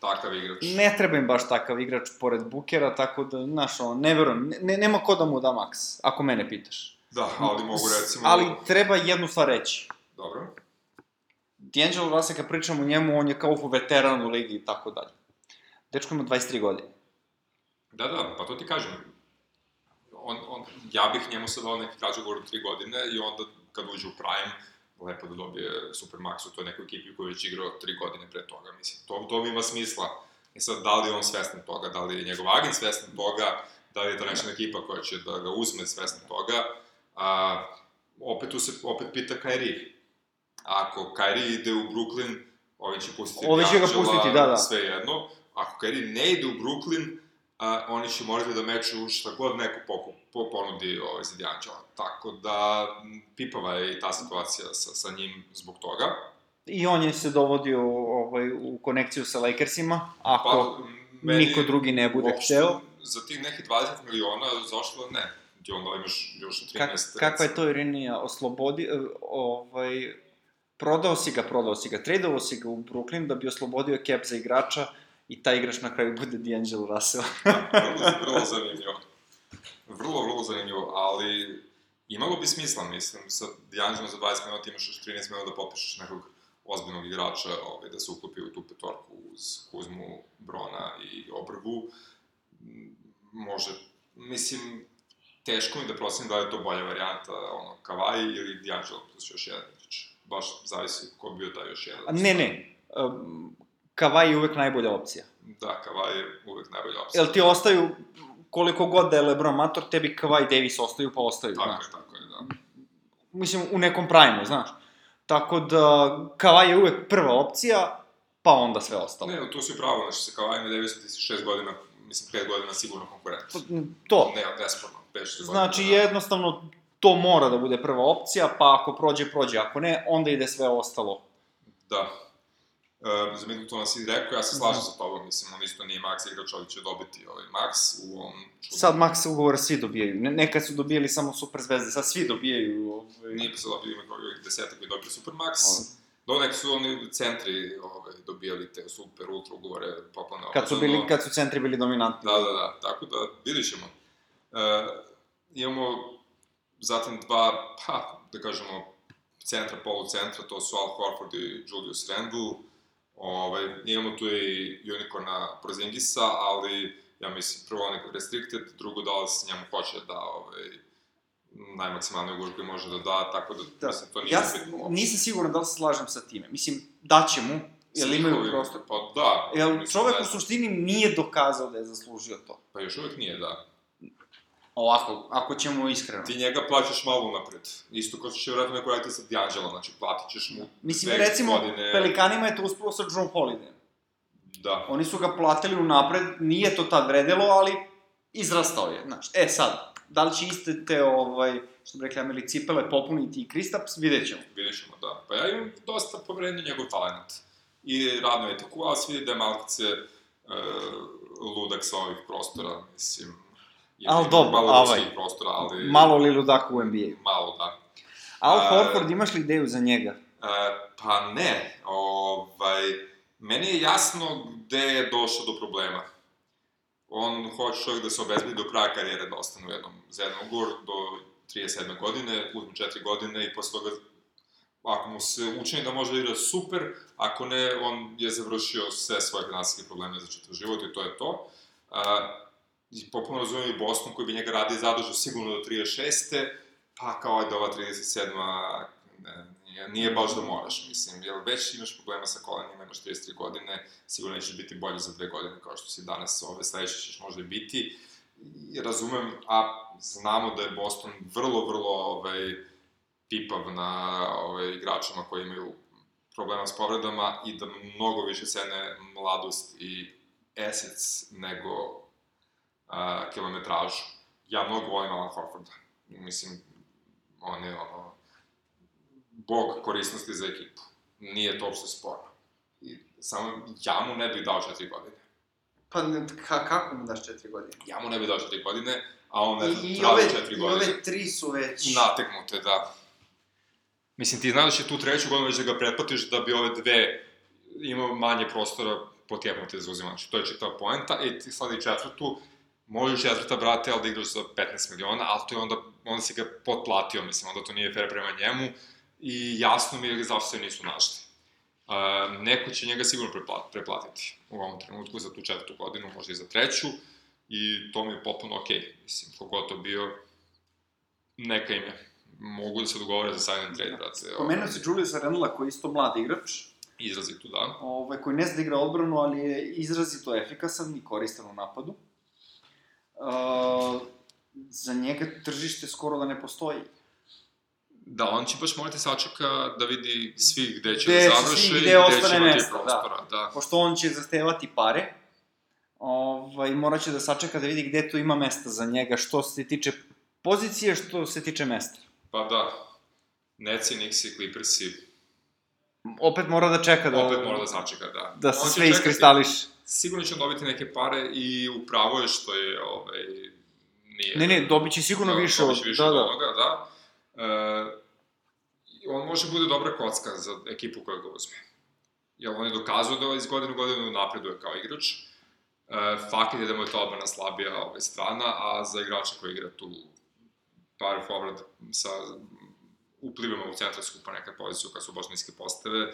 Takav igrač. Ne treba im baš takav igrač pored Bukera, tako da, znaš, ono, ne verujem, ne, nema ko da mu da maks, ako mene pitaš. Da, ali mogu recimo... Ali treba jednu stvar reći. Dobro. D'Angelo Russell, kad pričamo o njemu, on je kao veteran u ligi i tako dalje. Dečko ima 23 godine. Da, da, pa to ti kažem on, on, ja bih njemu sad dao neki krađe govoru tri godine i onda kad uđe u Prime, lepo da dobije Supermax u toj nekoj ekipi koju je već igrao tri godine pre toga. Mislim, to, to ima smisla. I sad, da li je on svestan toga, da li je njegov agent svestan toga, da li je to nečana ekipa koja će da ga uzme svestan toga, a, opet tu se opet pita Kairi. Ako Kairi ide u Brooklyn, ovi će pustiti Ovi će ga pustiti, da, da. Sve jedno. Ako Kairi ne ide u Brooklyn, a, oni će morati da meču šta god neko pokup, po, ponudi ovaj, za Dijanđela. Tako da, pipava je i ta situacija sa, sa njim zbog toga. I on je se dovodio ovaj, u konekciju sa Lakersima, ako pa, meni, niko drugi ne bude uopšte, hteo. Za tih nekih 20 miliona, zašto ne? Ti onda imaš još 13. Kak, kakva je to ironija? Oslobodi, e, ovaj, prodao si ga, prodao si ga, tradao si ga u Brooklyn da bi oslobodio cap za igrača, i taj igrač na kraju bude D'Angelo Russell. vrlo, vrlo zanimljivo. Vrlo, vrlo zanimljivo, ali imalo bi smisla, mislim, sa D'Angelo za 20 minuta imaš još 13 minuta da popišeš nekog ozbiljnog igrača ovaj, da se uklopi u tu petorku uz Kuzmu, Brona i Obrvu. Može, mislim, teško mi da prosim da je to bolja varijanta, ono, Kavaj ili D'Angelo plus još jedan. Baš zavisi ko bi bio taj još jedan. Ne, ne, um, Kavaj je uvek najbolja opcija. Da, Kavaj je uvek najbolja opcija. Jel ti ostaju, koliko god da je Lebron mator, tebi Kavaj i Davis ostaju, pa ostaju, tako znaš. Tako je, tako je, da. Mislim, u nekom prime znaš. Tako da, Kavaj je uvek prva opcija, pa onda sve ostalo. Ne, tu si pravo, znači, sa Kavajem i Davisom ti si šest godina, mislim, pet godina sigurno konkurent. To. Ne, nesporno, pet, Znači, godina, jednostavno, to mora da bude prva opcija, pa ako prođe, prođe, ako ne, onda ide sve ostalo. Da, Uh, za Middletona si rekao, ja se slažem sa tobom, mislim, on isto nije Max igrač, ali će dobiti ovaj Max u ovom čudnom... Sad Max ugovora svi dobijaju. Ne, nekad su dobijali samo super zvezde, sad svi dobijaju. Ovaj... Nije pa se dobili, ima kao desetak koji dobili super Max. Do nek su oni centri ovaj, dobijali te super, ultra ugovore, poplane. Kad su, bili, kad su centri bili dominantni. Da, da, da, tako da vidit ćemo. Uh, imamo zatim dva, pa, da kažemo, centra, polucentra, to su Al Horford i Julius Randle. Ovaj, imamo tu i unicorna Prozingisa, ali ja mislim prvo on je restricted, drugo da se njemu hoće da ovaj, najmaksimalni ugovor koji može da da, tako da, da. mislim, to nije ja bitno nisam siguran da li se slažem sa time. Mislim, daće mu, jel imaju prostor. Pa da. Jel čovek u suštini nije dokazao da je zaslužio to? Pa još uvek nije, da. Ovako, ako ćemo iskreno. Ti njega plaćaš malo napred. Isto kao što će vratno neko raditi sa D'Angelo, znači platit ćeš mu Mislim, recimo, godine... Pelikanima je to uspelo sa John Holiday. Da. Oni su ga platili unapred, nije to tad vredelo, ali izrastao je, znači. E sad, da li će iste te, ovaj, što bi rekli Ameli, cipele popuniti i Kristaps, vidjet ćemo. Vidjet ćemo, da. Pa ja imam dosta poverenja njegov talent. I radno je tako, ali svi da je malkice uh, ludak sa ovih prostora, mislim, Ali dobro, malo ovaj, prostora, ali... Malo li ludak u NBA-u. Malo, da. Al Horford, imaš li ideju za njega? Uh, pa ne, ovaj, meni je jasno gde je došao do problema. On hoće čovjek da se obezbedi do kraja karijere da ostane u jednom, za jedan ugovor do 37. godine, uzme 4 godine i posle toga ako mu se učini da može da igra super, ako ne, on je završio sve svoje finansijske probleme za čitav život i to je to. Uh, i popuno razumijem i Boston koji bi njega radije zadržao sigurno do 36. Pa kao da ova 37. Ne, nije, nije baš da moraš, mislim, jer već imaš problema sa kolenima, imaš 33 godine, sigurno nećeš biti bolji za dve godine kao što si danas, ove sledeće ćeš možda i biti. I razumem, a znamo da je Boston vrlo, vrlo ovaj, pipav na ovaj, igračima koji imaju problema s povredama i da mnogo više cene mladost i assets nego kilometražu. Ja mnogo volim Alan Horforda. Mislim, on je ono, bog korisnosti za ekipu. Nije to uopšte sporno. I samo ja mu ne bih dao četiri godine. Pa ka, kako mu daš četiri godine? Ja mu ne bih dao četiri godine, a on ne I, traži četiri godine. I ove tri su već... Nategnute, da. Mislim, ti znaš da će tu treću godinu već da ga pretplatiš da bi ove dve imao manje prostora potjebnute za uzimanje. To je čitava poenta. I ti sad i četvrtu, možeš četvrta, brate, ali da igraš za 15 miliona, ali to je onda, onda si ga potplatio, mislim, onda to nije fair prema njemu i jasno mi je zašto se nisu našli. Uh, neko će njega sigurno preplatiti u ovom trenutku za tu četvrtu godinu, možda i za treću, i to mi je potpuno okej. Okay. Mislim, kogod to bio, neka ime. Mogu da se dogovore za sign and trade, brate. Pomenuo si Julius Randla, koji je isto mlad igrač. Izrazito, da. Ovaj, koji ne zna da igra odbranu, ali je izrazito efikasan i koristan u napadu uh, za njega tržište skoro da ne postoji. Da, on će baš morati sačeka da vidi svi gde će gde da završe i gde će imati da. prostora. Da. da. Pošto on će zahtevati pare, ovaj, morat će da sačeka da vidi gde tu ima mesta za njega, što se tiče pozicije, što se tiče mesta. Pa da, Neci, Nixi, Clippersi. Opet mora da čeka da... Opet mora da sačeka, da. Da se sve iskristališ sigurno će dobiti neke pare i upravo je što je, ovaj, nije... Ne, ne, dobit će sigurno da, više od... više da, od onoga, da. E, on može bude dobra kocka za ekipu koja ga uzme. Jer on je dokazao da iz godine u godinu napreduje kao igrač. E, fakat je da mu je to odbrana slabija ovaj, strana, a za igrača koji igra tu power forward sa uplivima u centra skupa neka poziciju kad su baš niske postave,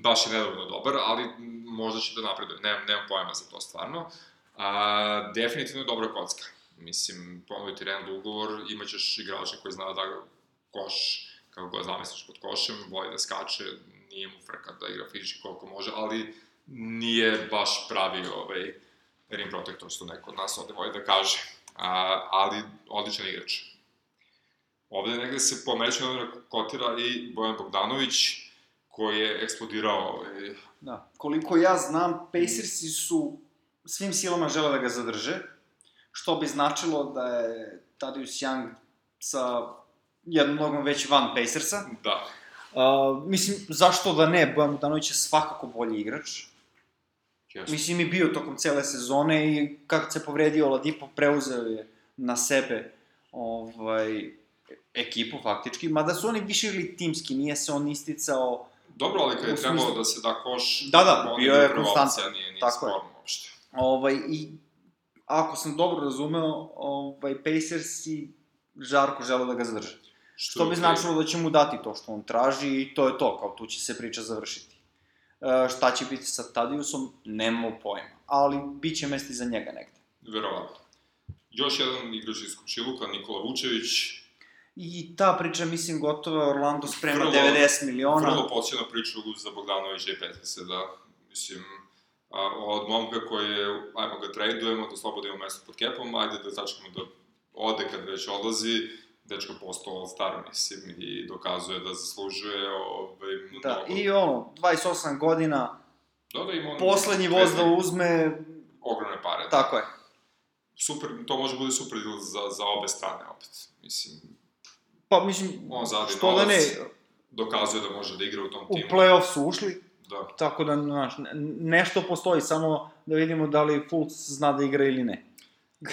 baš je nedovoljno dobar, ali možda će da napreduje, nemam, nemam pojma za to stvarno. A, definitivno dobra kocka. Mislim, ponoviti Randall ugovor, imaćeš igrača koji zna da koš, kako ga zamisliš pod košem, voli da skače, nije mu frka da igra fizički koliko može, ali nije baš pravi ovaj, rim protektor, što neko od nas ovde voli da kaže. A, ali odličan igrač. Ovde negde se po američkom kotira i Bojan Bogdanović, koji je eksplodirao. Ovaj... Da. Koliko ja znam, Pacersi su svim silama žele da ga zadrže, što bi značilo da je Tadius Young sa jednom nogom već van Pacersa. Da. Uh, mislim, zašto da ne, Bojan Bogdanović je svakako bolji igrač. Jeste. Mislim, je bio tokom cele sezone i kako se povredio Oladipo, preuzeo je na sebe ovaj, ekipu faktički, mada su oni više ili timski, nije se on isticao Dobro, ali kad je trebalo smislu- da se da koš, Da, da, bio je konstantan. Nije, nije Tako je. uopšte. Ovaj, I ako sam dobro razumeo, ovaj, Pacers i Žarko žele da ga zadrže. Što bi je značilo da će mu dati to što on traži i to je to, kao tu će se priča završiti. E, šta će biti sa Tadiusom, nemamo pojma. Ali bit će mesti za njega negde. Verovatno. Još jedan igrač iz Kučiluka, Nikola Vučević, I ta priča, mislim, gotova, Orlando sprema Vrlo- 90 miliona. vrlo podsjedna priča za Bogdanovića i Petrisa, da, mislim, a, od momka koji je, ajmo ga tradujemo, da slobodno ima mesto pod kepom, ajde da začekamo da ode kad već odlazi, dečko postao star, mislim, i dokazuje da zaslužuje ovaj, mnogo. Da, i ono, 28 godina, da, da ima on poslednji voz da uzme, ogromne pare. Da. tako je. Super, to može bude super za, za obe strane opet. Mislim, Pa, mislim, on zadi što da ne, dokazuje da može da igra u tom u timu. play-off su ušli, Da. tako da, znaš, ne- nešto postoji, samo da vidimo da li Fultz zna da igra ili ne.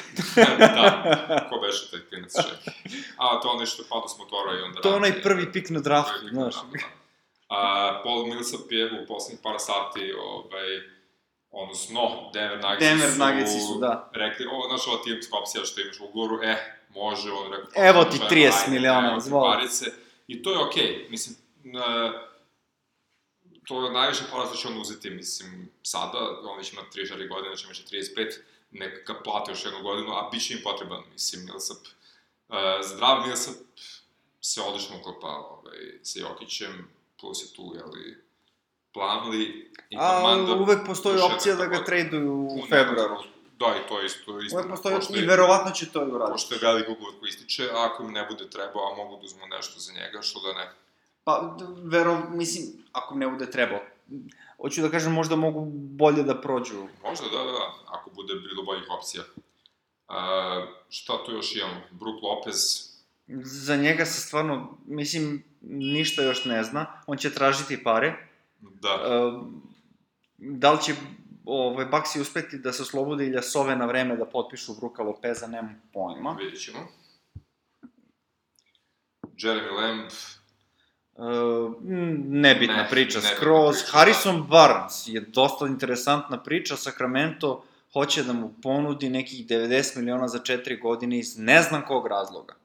da, ko beše taj klinac čeki. A, to onaj što je pao s motora i onda... To je onaj radi- prvi pik na draftu, znaš. da. A, Paul Millsap je u poslednjih par sati, ovaj, odnosno, Denver Nuggetsi Denver su, Nuggetsi su, da. rekli, o, znaš, ova timska opcija što imaš u ugovoru, e, može, on rekao, Evo ti "Pa, 30 ajde, miliona, evo ti izvoli." parice. I to je okej, okay. mislim, e, to je najviše para što će on uzeti, mislim, sada, on već ima 34 godine, znači imaće 35, neka ga plate još jednu godinu, a bit će im potreban, mislim, Millsap. Uh, zdrav Millsap se odlično uklapa ovaj, sa Jokićem, plus je tu, jeli, Plumlee i A Komanda. uvek postoji opcija da ga traduju u februaru. Da, i to je isto, postoji pošto i verovatno će to i uraditi. Pošto je velik ugovor koji ističe, a ako im ne bude trebao, a mogu da uzmu nešto za njega, što da ne. Pa, vero, mislim, ako ne bude trebao. Hoću da kažem, možda mogu bolje da prođu. Možda, da, da, da, ako bude bilo boljih opcija. Uh, šta tu još imamo? Brook Lopez, Za njega se stvarno, mislim, ništa još ne zna. On će tražiti pare. da, E, da li će ovaj, Baksi uspeti da se oslobode Iljasove na vreme da potpišu Bruka Lopeza, nemam pojma. vidjet ćemo. Jeremy Lamb, E, nebitna Ne, priča nebitna skroz. priča, Harrison Barnes je dosta interesantna priča. Sacramento hoće da mu ponudi nekih 90 miliona za 4 godine iz ne znam kog razloga.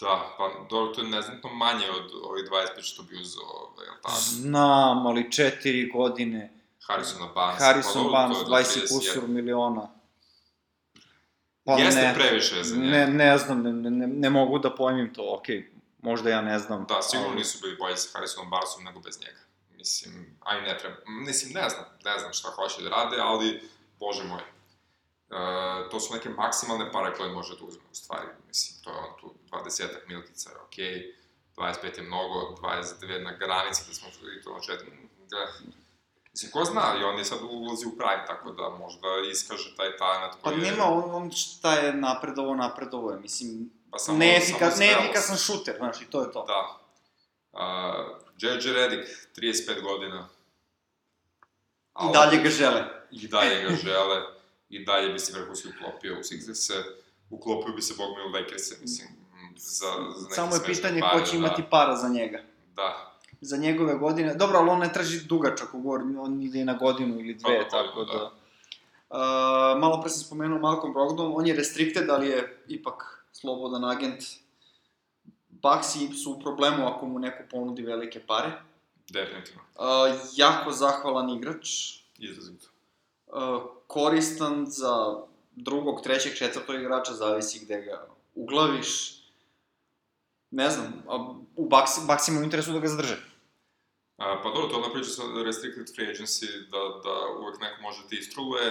da, pa dobro, to je neznatno manje od ovih 25 što bi uzao, ovaj, jel tako? Znam, ali 4 godine. Harrisona Barnes. Harrison dobro, Barnes, to je do 20 31. kusur miliona. Jeste previše za njega. Ne, ne znam, ne, ne, ne mogu da pojmim to, okej, možda ja ne znam. Da, sigurno ali- nisu bili bolji sa Harrisonom Barnesom nego bez njega. Mislim, aj ne treba, mislim, ne znam, ne znam šta hoće da rade, ali, bože moj, e, to su neke maksimalne pare koje može da uzme, u stvari, mislim, to je on tu 20 milkica, je okej, 25 je mnogo, 22 na granici, da smo i to da, Mislim, ko zna, i on je sad ulazi u prime, tako da možda iskaže taj talent Pa koji je... nema, on, on šta je napredovo, napredovo je, mislim, Pa samo- neefikas, samo neefikasan šuter, znaš, i to je to. Da. Uh, JJ Redick, 35 godina. I dalje ga žele. I dalje ga žele. I dalje bi se vrhunski uklopio u Sixers-e. Uklopio bi se, bog mi, u Lakers-e, mislim, za, za neke Samo je pitanje pare, ko će imati da. para za njega. Da, Za njegove godine, dobro, ali on ne traži dugačak ugovor, on ide na godinu ili dve, na tako godinu, da... Uh, malo pre sam spomenuo Malcolm Brogdon, on je restricted, ali je ipak slobodan agent. Baxi su u problemu ako mu neko ponudi velike pare. definitivno. Uh, jako zahvalan igrač, Izrazito. uh, koristan za drugog, trećeg, četvrtog igrača, zavisi gde ga uglaviš. Ne znam, u Baxi, Baxima u interesu da ga zadrže. A, pa dobro, to je ona priča sa restricted free agency, da, da uvek neko može da istruje,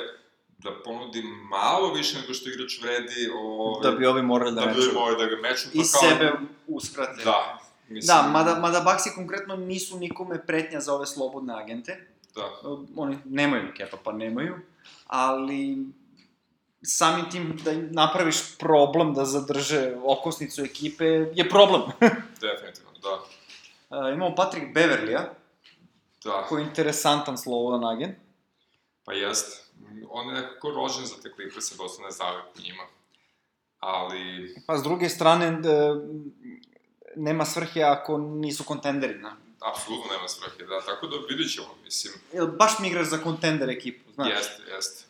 da ponudi malo više nego što igrač vredi, ove, Da bi ovi morali da, da, da bi morali da ga meču. I pa kao- sebe uskrate. Da. Mislim, Da, mada, mada Baxi konkretno nisu nikome pretnja za ove slobodne agente. Da. Oni nemaju kepa, pa nemaju. Ali samim tim da im napraviš problem da zadrže okosnicu ekipe je problem. Definitivno, da. Uh, imamo Patrick Beverlija, Da, koji je interesantan slobodan agent. pa jest. On je nekako rođen za te Clippers, dosta ne zavek u njima. Ali, Pa s druge strane, e, nema svrhe ako nisu kontenderi, na. apsolutno nema svrhe, da, tako da vidit ćemo, mislim. Jel, baš mi igraš za kontender ekipu, znaš? Jeste, jeste.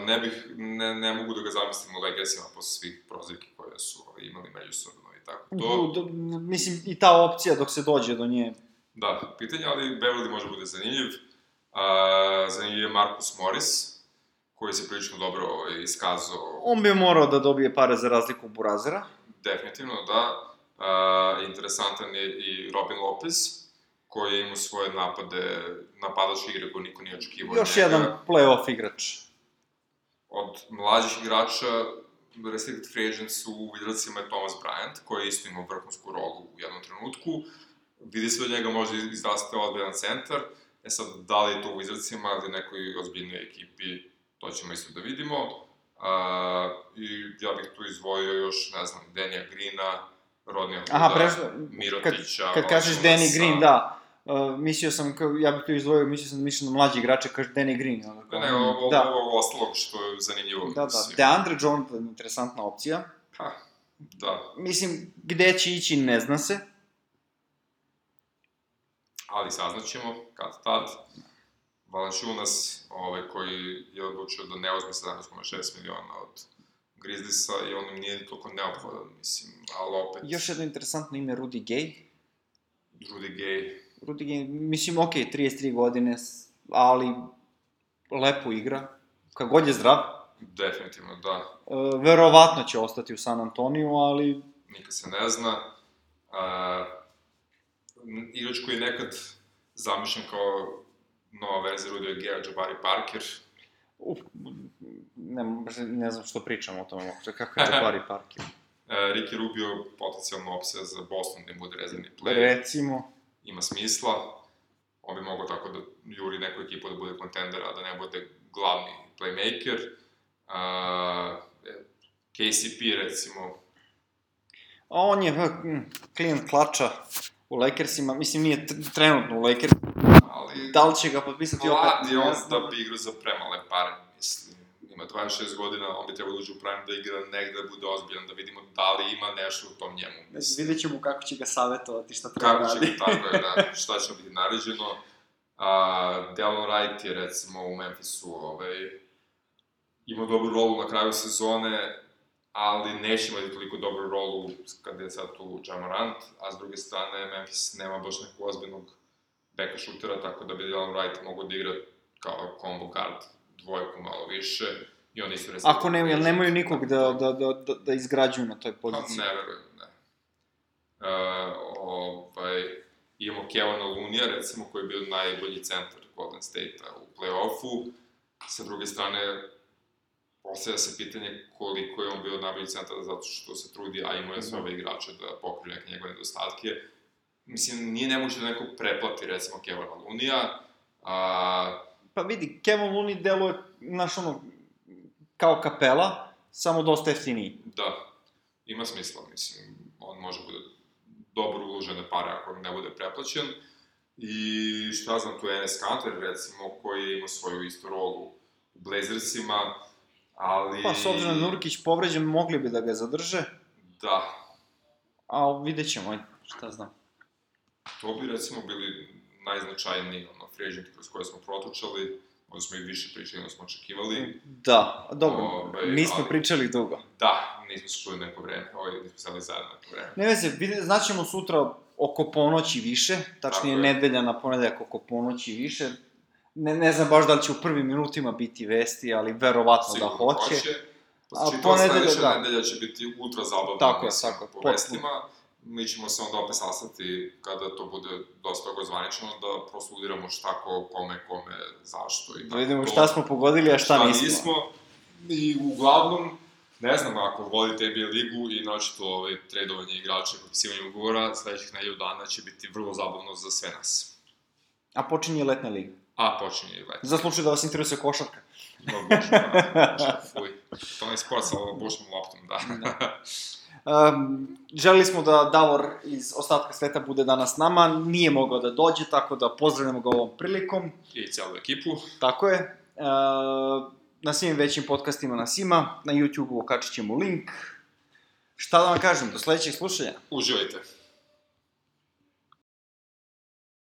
Ne bih, ne, ne mogu da ga zamislim u Legacyma posle svih prozivki koje su ovaj, imali međusobno i tako. To... To, Do, mislim, i ta opcija dok se dođe do nje. Da, pitanje, ali Beverly može bude zanimljiv. A, zanimljiv je Marcus Morris, koji se prilično dobro ovaj, iskazao On bi morao da dobije pare za razliku Burazera. Definitivno, da. Uh, interesantan je i Robin Lopez, koji je imao svoje napade, napadač igre koje niko nije očekivao. Još njega. jedan play-off igrač. Od mlađih igrača, restricted free agents u Wizardsima je Thomas Bryant, koji je isto imao vrhunsku rolu u jednom trenutku. Vidi se od njega može izrasti ozbiljan centar. E sad, da li je to u Wizardsima ili nekoj ozbiljnoj ekipi, to ćemo isto da vidimo. Uh, I ja bih tu izdvojio još, ne znam, Denija Greena, Rodnija Hooda, Aha, prešlo, kad, Mirotića, kad kažeš Valanciunasa. Danny Green, da. Uh, mislio sam, kao, ja bih to izdvojio, mislio sam da na mlađi igrače, kaže Danny Green. Ne, kao, ne, ovo, da. ovo ostalog što je zanimljivo. Da, da. mislim. DeAndre Jordan, interesantna opcija. Pa, da, Mislim, gde će ići, ne zna se. Ali saznaćemo kad tad. Valanciunas, ovaj, koji je odlučio da ne uzme 17,6 miliona od Grizzliesa i on im nije toliko neophodan, mislim, ali opet, Još jedno interesantno ime, Rudy Gay. Rudy Gay, Rudy Gay, mislim, ok, 33 godine, ali lepo igra. Kad god je zdrav, definitivno da, uh, verovatno će ostati u San Antoniju, ali nikad se ne zna. Uh, igrač koji je nekad zamišljen kao nova verzija Rudy Gaya, Jabari Parker, uf, ne, ne znam što pričam o tome, kako je Jabari Parker. Uh, Ricky Rubio, potencijalna opcija za Boston da im bude rezervni play. Recimo, Ima smisla. On bi mogao tako da juri neku ekipu da bude kontender, a da ne bude glavni playmaker. Uh, KCP, recimo, a on je hm, klijent klača u Lakersima, mislim nije tr- trenutno u Lakersima, ali... da li će ga potpisati opet, Mlad je on da bi igrao za premale pare, mislim. Ima 26 godina, on bi trebao da uđe u prime da igra negde, da bude ozbiljan, da vidimo da li ima nešto u tom njemu. Mislim, vidjet ćemo kako će ga savjetovati, šta treba Kako će radi. biti, tako je, da, šta će biti naređeno. A, Delon Wright je, recimo, u Memphisu, ovaj, imao dobru rolu na kraju sezone, ali neće imati toliko dobru rolu kada je sad tu Jamorant, a s druge strane Memphis nema baš nekog ozbiljnog beka šutera, tako da bi Delon Wright mogao da igra kao combo guard dvojku malo više, i oni su recimo... Ako ne, jel nemaju nikog da, da, da, da, da izgrađuju na toj Pa, poziciji? ne verujem, ne. Uh, ovaj, imamo Kevana Lunija, recimo, koji je bio najbolji centar Golden State-a u play-offu. Sa druge strane, postavlja se pitanje koliko je on bio najbolji centar zato što se trudi, a imao je sve ove igrače da pokriju neke njegove nedostatke. Mislim, nije nemoguće da neko preplati, recimo, Kevana Lunija, a, Pa vidi, Kevin Looney deluje, znaš ono, kao kapela, samo dosta jeftiniji. Da, ima smisla, mislim, on može bude dobro uložene pare ako ne bude preplaćen. I šta znam, tu je Enes Kanter, recimo, koji ima svoju istu rolu u Blazersima, ali... Pa, s obzirom da Nurkić povređen, mogli bi da ga zadrže, Da, a vidjet ćemo, šta znam. to bi recimo bili najznačajniji ono, free agenti kroz koje smo protučali, možda smo i više pričali, nego smo očekivali. Da, dobro, Ovaj, nismo ali- pričali dugo. Da, nismo se čuli neko vreme, ovaj, nismo sedali zajedno neko vreme. Ne veze, znaćemo sutra oko ponoći više, tačnije nedelja na ponedeljak oko ponoći više. Ne, ne znam baš da li će u prvim minutima biti vesti, ali verovatno da Sigurno hoće. A A čitava ponedelja, sledeća da. nedelja će biti ultra zabavna, Tako je, tako po potpuno. vestima. Mi ćemo se onda opet sastati kada to bude dosta zvanično, da prostudiramo šta ko, kome, kome, zašto i Da tako vidimo to. šta smo pogodili, a šta, nismo. I uglavnom, ne znam, ako volite NBA ligu i naočito ovaj, tradovanje igrača i potpisivanje ugovora, sledećih nedelju dana će biti vrlo zabavno za sve nas. A počinje letna liga. A, počinje i let. Za slučaj da vas interesuje košarka. No, bože, da, šta, fuj. To ne sport sa bušnom loptom, da. Um, želeli smo da Davor iz ostatka sveta bude danas nama, nije mogao da dođe, tako da pozdravljamo ga ovom prilikom. I celu ekipu. Tako je. Uh, na svim većim podcastima nas ima, na YouTube-u okačit ćemo link. Šta da vam kažem, do sledećeg slušanja. Uživajte.